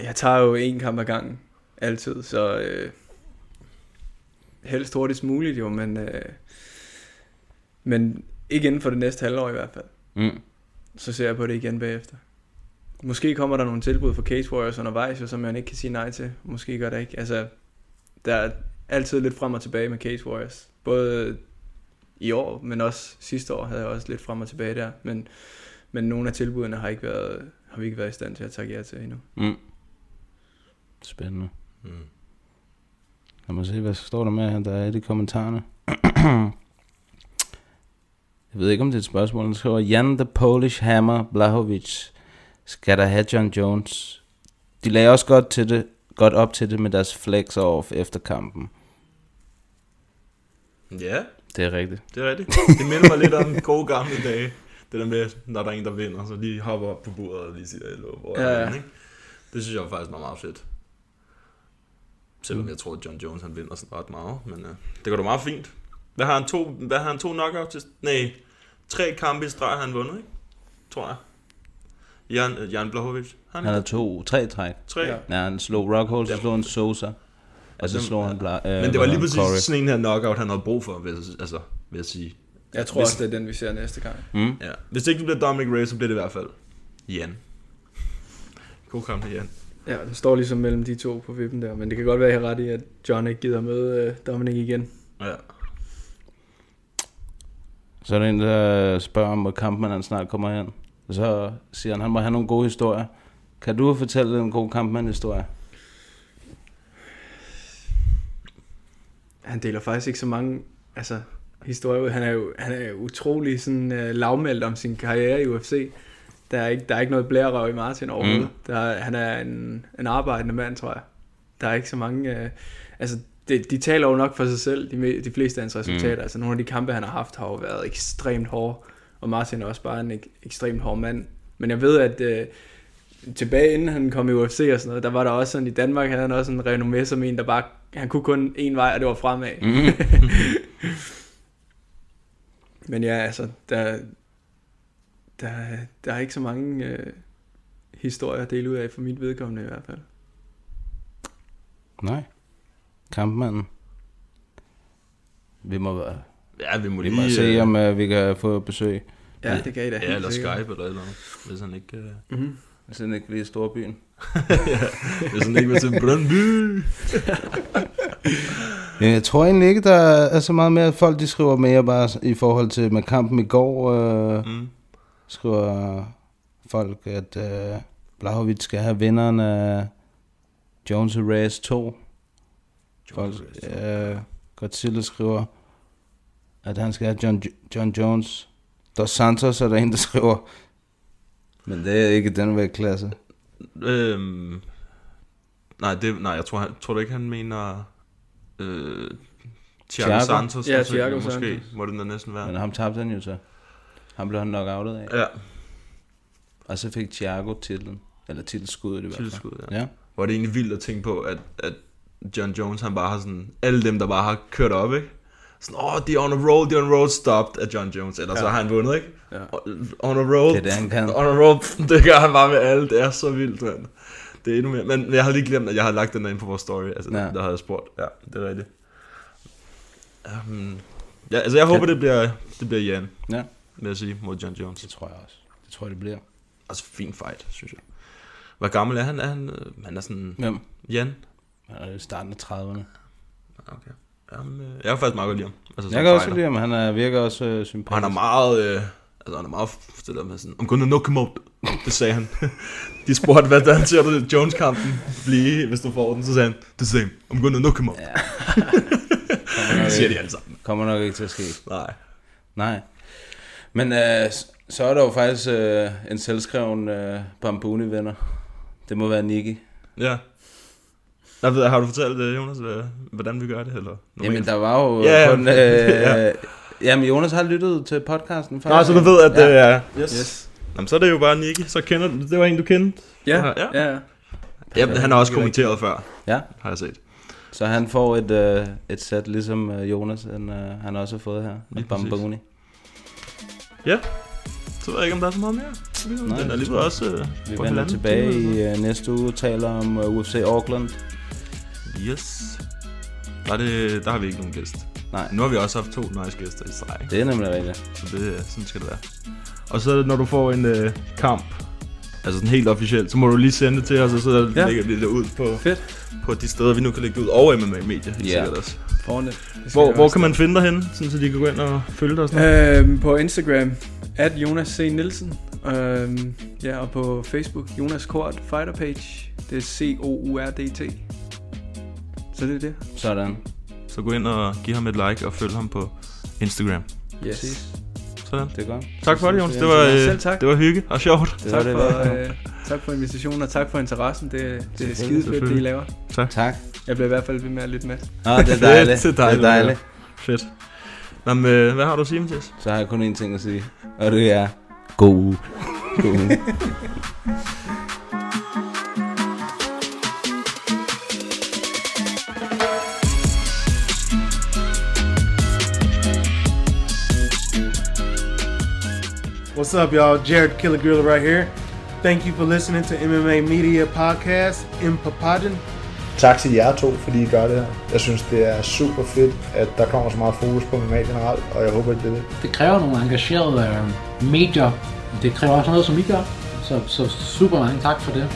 Jeg tager jo en kamp ad gangen, altid, så øh, helst hurtigst muligt jo, men, øh, men ikke inden for det næste halvår i hvert fald. Mm. Så ser jeg på det igen bagefter. Måske kommer der nogle tilbud for Cage Warriors undervejs, som man ikke kan sige nej til. Måske gør det ikke. Altså, der er altid lidt frem og tilbage med Cage Warriors. Både i år, men også sidste år havde jeg også lidt frem og tilbage der. Men, men nogle af tilbudene har, ikke været, har vi ikke været i stand til at tage ja til endnu. Mm. Spændende. Mm. Lad mig se, hvad står der med her, der er i de kommentarerne. (clears throat) Jeg ved ikke, om det er et spørgsmål. Han skriver, Jan the Polish Hammer Blahovic skal der have John Jones. De lagde også godt, til det, godt op til det med deres flex off efter kampen. Ja, Det er rigtigt. det er rigtigt. Det minder mig lidt om gode gamle dage. Det der med, når der er en, der vinder, så lige hopper op på bordet og lige siger, hello, hvor Ja, er ja. den, ikke? Det synes jeg faktisk var meget fedt. Selvom jeg tror, at John Jones han vinder sådan ret meget, men uh, det går da meget fint. Hvad har han to, hvad har han to knockout til? Nej, tre kampe i streg har han vundet, ikke? Tror jeg. Jan, Jan Blahovic. Han, Han har to, tre træk. tre. Ja. Ja, han slog Rockhold, så slog han Sosa. Og så slog han Bla, øh, Men det var lige præcis Corey. sådan en her knockout, han havde brug for, vil altså, vil jeg sige. Jeg tror Hvis- også, det er den, vi ser næste gang. Mm. Ja. Hvis det ikke bliver Dominic Reyes, så bliver det i hvert fald Jan. God kamp til Jan. Ja, den står ligesom mellem de to på vippen der, men det kan godt være, at jeg har ret i, at John ikke gider møde øh, Dominic igen. Ja. Så er der en, der spørger om, han snart kommer hen. Og så siger han, han må have nogle gode historier. Kan du fortælle en god kampmand-historie? Han deler faktisk ikke så mange altså, historier ud. Han er jo han er jo utrolig sådan, uh, lavmældt om sin karriere i UFC. Der er ikke, der er ikke noget blærerøv i Martin overhovedet. Mm. Der er, han er en, en arbejdende mand, tror jeg. Der er ikke så mange... Uh, altså, de, de taler jo nok for sig selv, de, de fleste af hans resultater. Mm. Altså, nogle af de kampe, han har haft, har jo været ekstremt hårde. Og Martin er også bare en ek- ekstremt hård mand. Men jeg ved, at uh, tilbage inden han kom i UFC og sådan noget, der var der også sådan, i Danmark havde han også en renommé som en, der bare, han kunne kun en vej, og det var fremad. Mm. (laughs) Men ja, altså, der, der, der er ikke så mange øh, historier at dele ud af, for mit vedkommende i hvert fald. Nej kampmanden. Vi må, ja, vi må, vi lige, må se, øh, om uh, vi kan få besøg. Ja, det kan I da. Ja, eller. Skype eller eller andet, hvis han ikke... Uh... Mm-hmm. Hvis han ikke vil i storbyen. ja, (laughs) hvis han ikke vil til Brøndby. (laughs) ja, jeg tror egentlig ikke, der er så meget mere, at folk de skriver mere bare i forhold til med kampen i går. Øh, mm. Skriver folk, at øh, Blahovic skal have vinderen af Jones Race 2. John Folk, øh, Godzilla skriver, at han skal have John, John Jones. Dos Santos er der en, der skriver, men det er ikke den vægtklasse. Øhm, nej, det, nej, jeg tror, han, tror du ikke, han mener... Øh, Thiago, Thiago Santos. Ja, Thiago måske, Santos. Måske, må den da næsten være. Men ham tabte han jo så. Han blev han nok outet af. Ja. Og så fik Thiago titlen. Eller titelskuddet i hvert fald. Titelskuddet, ja. ja. Hvor det egentlig vildt at tænke på, at, at John Jones, han bare har sådan... Alle dem, der bare har kørt op, ikke? Sådan, åh, oh, de er on a roll, de er on a roll, stopped af John Jones. Eller ja. så Ja. har han vundet, ikke? Ja. On a roll. Det er det, han kan. On a roll, (laughs) det gør han bare med alle. Det er så vildt, mand. Det er endnu mere. Men jeg har lige glemt, at jeg har lagt den der ind på vores story. Altså, Ja. ja. der har jeg spurgt. Ja, det er rigtigt. Um, ja, altså jeg håber, det bliver, det bliver Jan, ja, vil jeg sige, mod John det Jones. tror jeg også. Det tror jeg, det bliver. Altså, fin fight, synes jeg. Hvor gammel er han? Er han, øh, han er sådan... Hvem? Jan? Han er i starten af 30'erne. Okay. Jamen, øh, jeg kan faktisk meget godt lide ham. Altså, Jeg kan også lide ham, han er, virker også øh, sympatisk. Og han er meget, øh, altså han er meget det der med sådan, I'm gonna knock him out. Det sagde han. (laughs) De spurgte, hvad der ser du Jones-kampen blive, hvis du får den, så sagde han, the same, I'm gonna knock him out. Ja. (laughs) det siger de alle sammen. Kommer nok ikke til at ske. Nej. Nej. Men øh, så er der jo faktisk øh, en selvskreven øh, Bambuni-venner. Det må være Nicky. Ja. Jeg ved, har du fortalt det, Jonas, hvordan vi gør det? Eller Jamen, der var jo Ja, (laughs) ja. kun... Øh, Ja. Jamen, Jonas har lyttet til podcasten Nå, så du ved, at det er... Yes. Yes. Jamen, så er det jo bare Nicky. Så kender du... Det var en, du kendte? Ja, ja. ja. ja. ja han har også kommenteret før, Ja. har jeg set. Så han får et, øh, et sæt, ligesom øh, Jonas, han, øh, han også har fået her. Lige. Bambuni. Ja. Så ved jeg ikke, om der er så meget mere. Nej, Den er lige også... Øh, Vi vender tilbage i øh, næste uge og taler om øh, UFC Auckland. Yes. Der, er det, der har vi ikke nogen gæst. Nej. Nu har vi også haft to nice gæster i streg. Det er nemlig rigtigt. Så det, sådan skal det være. Og så når du får en øh, kamp, altså sådan helt officielt, så må du lige sende det til os, og så Ja. lægger vi det ud på, Fedt. på de steder, vi nu kan lægge det ud, over MMA Media, helt Ja. sikkert også. Skal Hvor, hvor kan man finde dig henne, sådan, så de kan gå ind og følge dig og sådan? Øhm, på Instagram, at Jonas C. Nielsen. Øhm, ja, og på Facebook, Jonas Kort Fighter Page. Det er C-O-U-R-D-T. Så det er det. Sådan. Så gå ind og giv ham et like og følg ham på Instagram. Yes. Sådan. Det er godt. Tak for det, Jonas. Det var, igen. øh, Selv tak. det var hygge og sjovt. Det Tak det, for, øh, tak for invitationen, og tak for interessen. Det, det er skide fedt, det I laver. Tak. Jeg bliver i hvert fald ved med at lytte med. Ah, (laughs) det er dejligt. Det er dejligt. Det er dejligt. Fedt. Nå, men, øh, hvad har du at sige, Mathias? Så har jeg kun én ting at sige. Og det er god uge. God uge. (laughs) What's up, y'all? Jared Killer Gorilla right here. Thank you for listening to MMA Media Podcast in Papadon. Tak til jer to, fordi I gør det her. Jeg synes, det er super fedt, at der kommer så meget fokus på MMA generelt, og jeg håber, at det er det. Det kræver nogle engagerede øh, medier. Det kræver også noget, som I gør. Så, så super mange tak for det.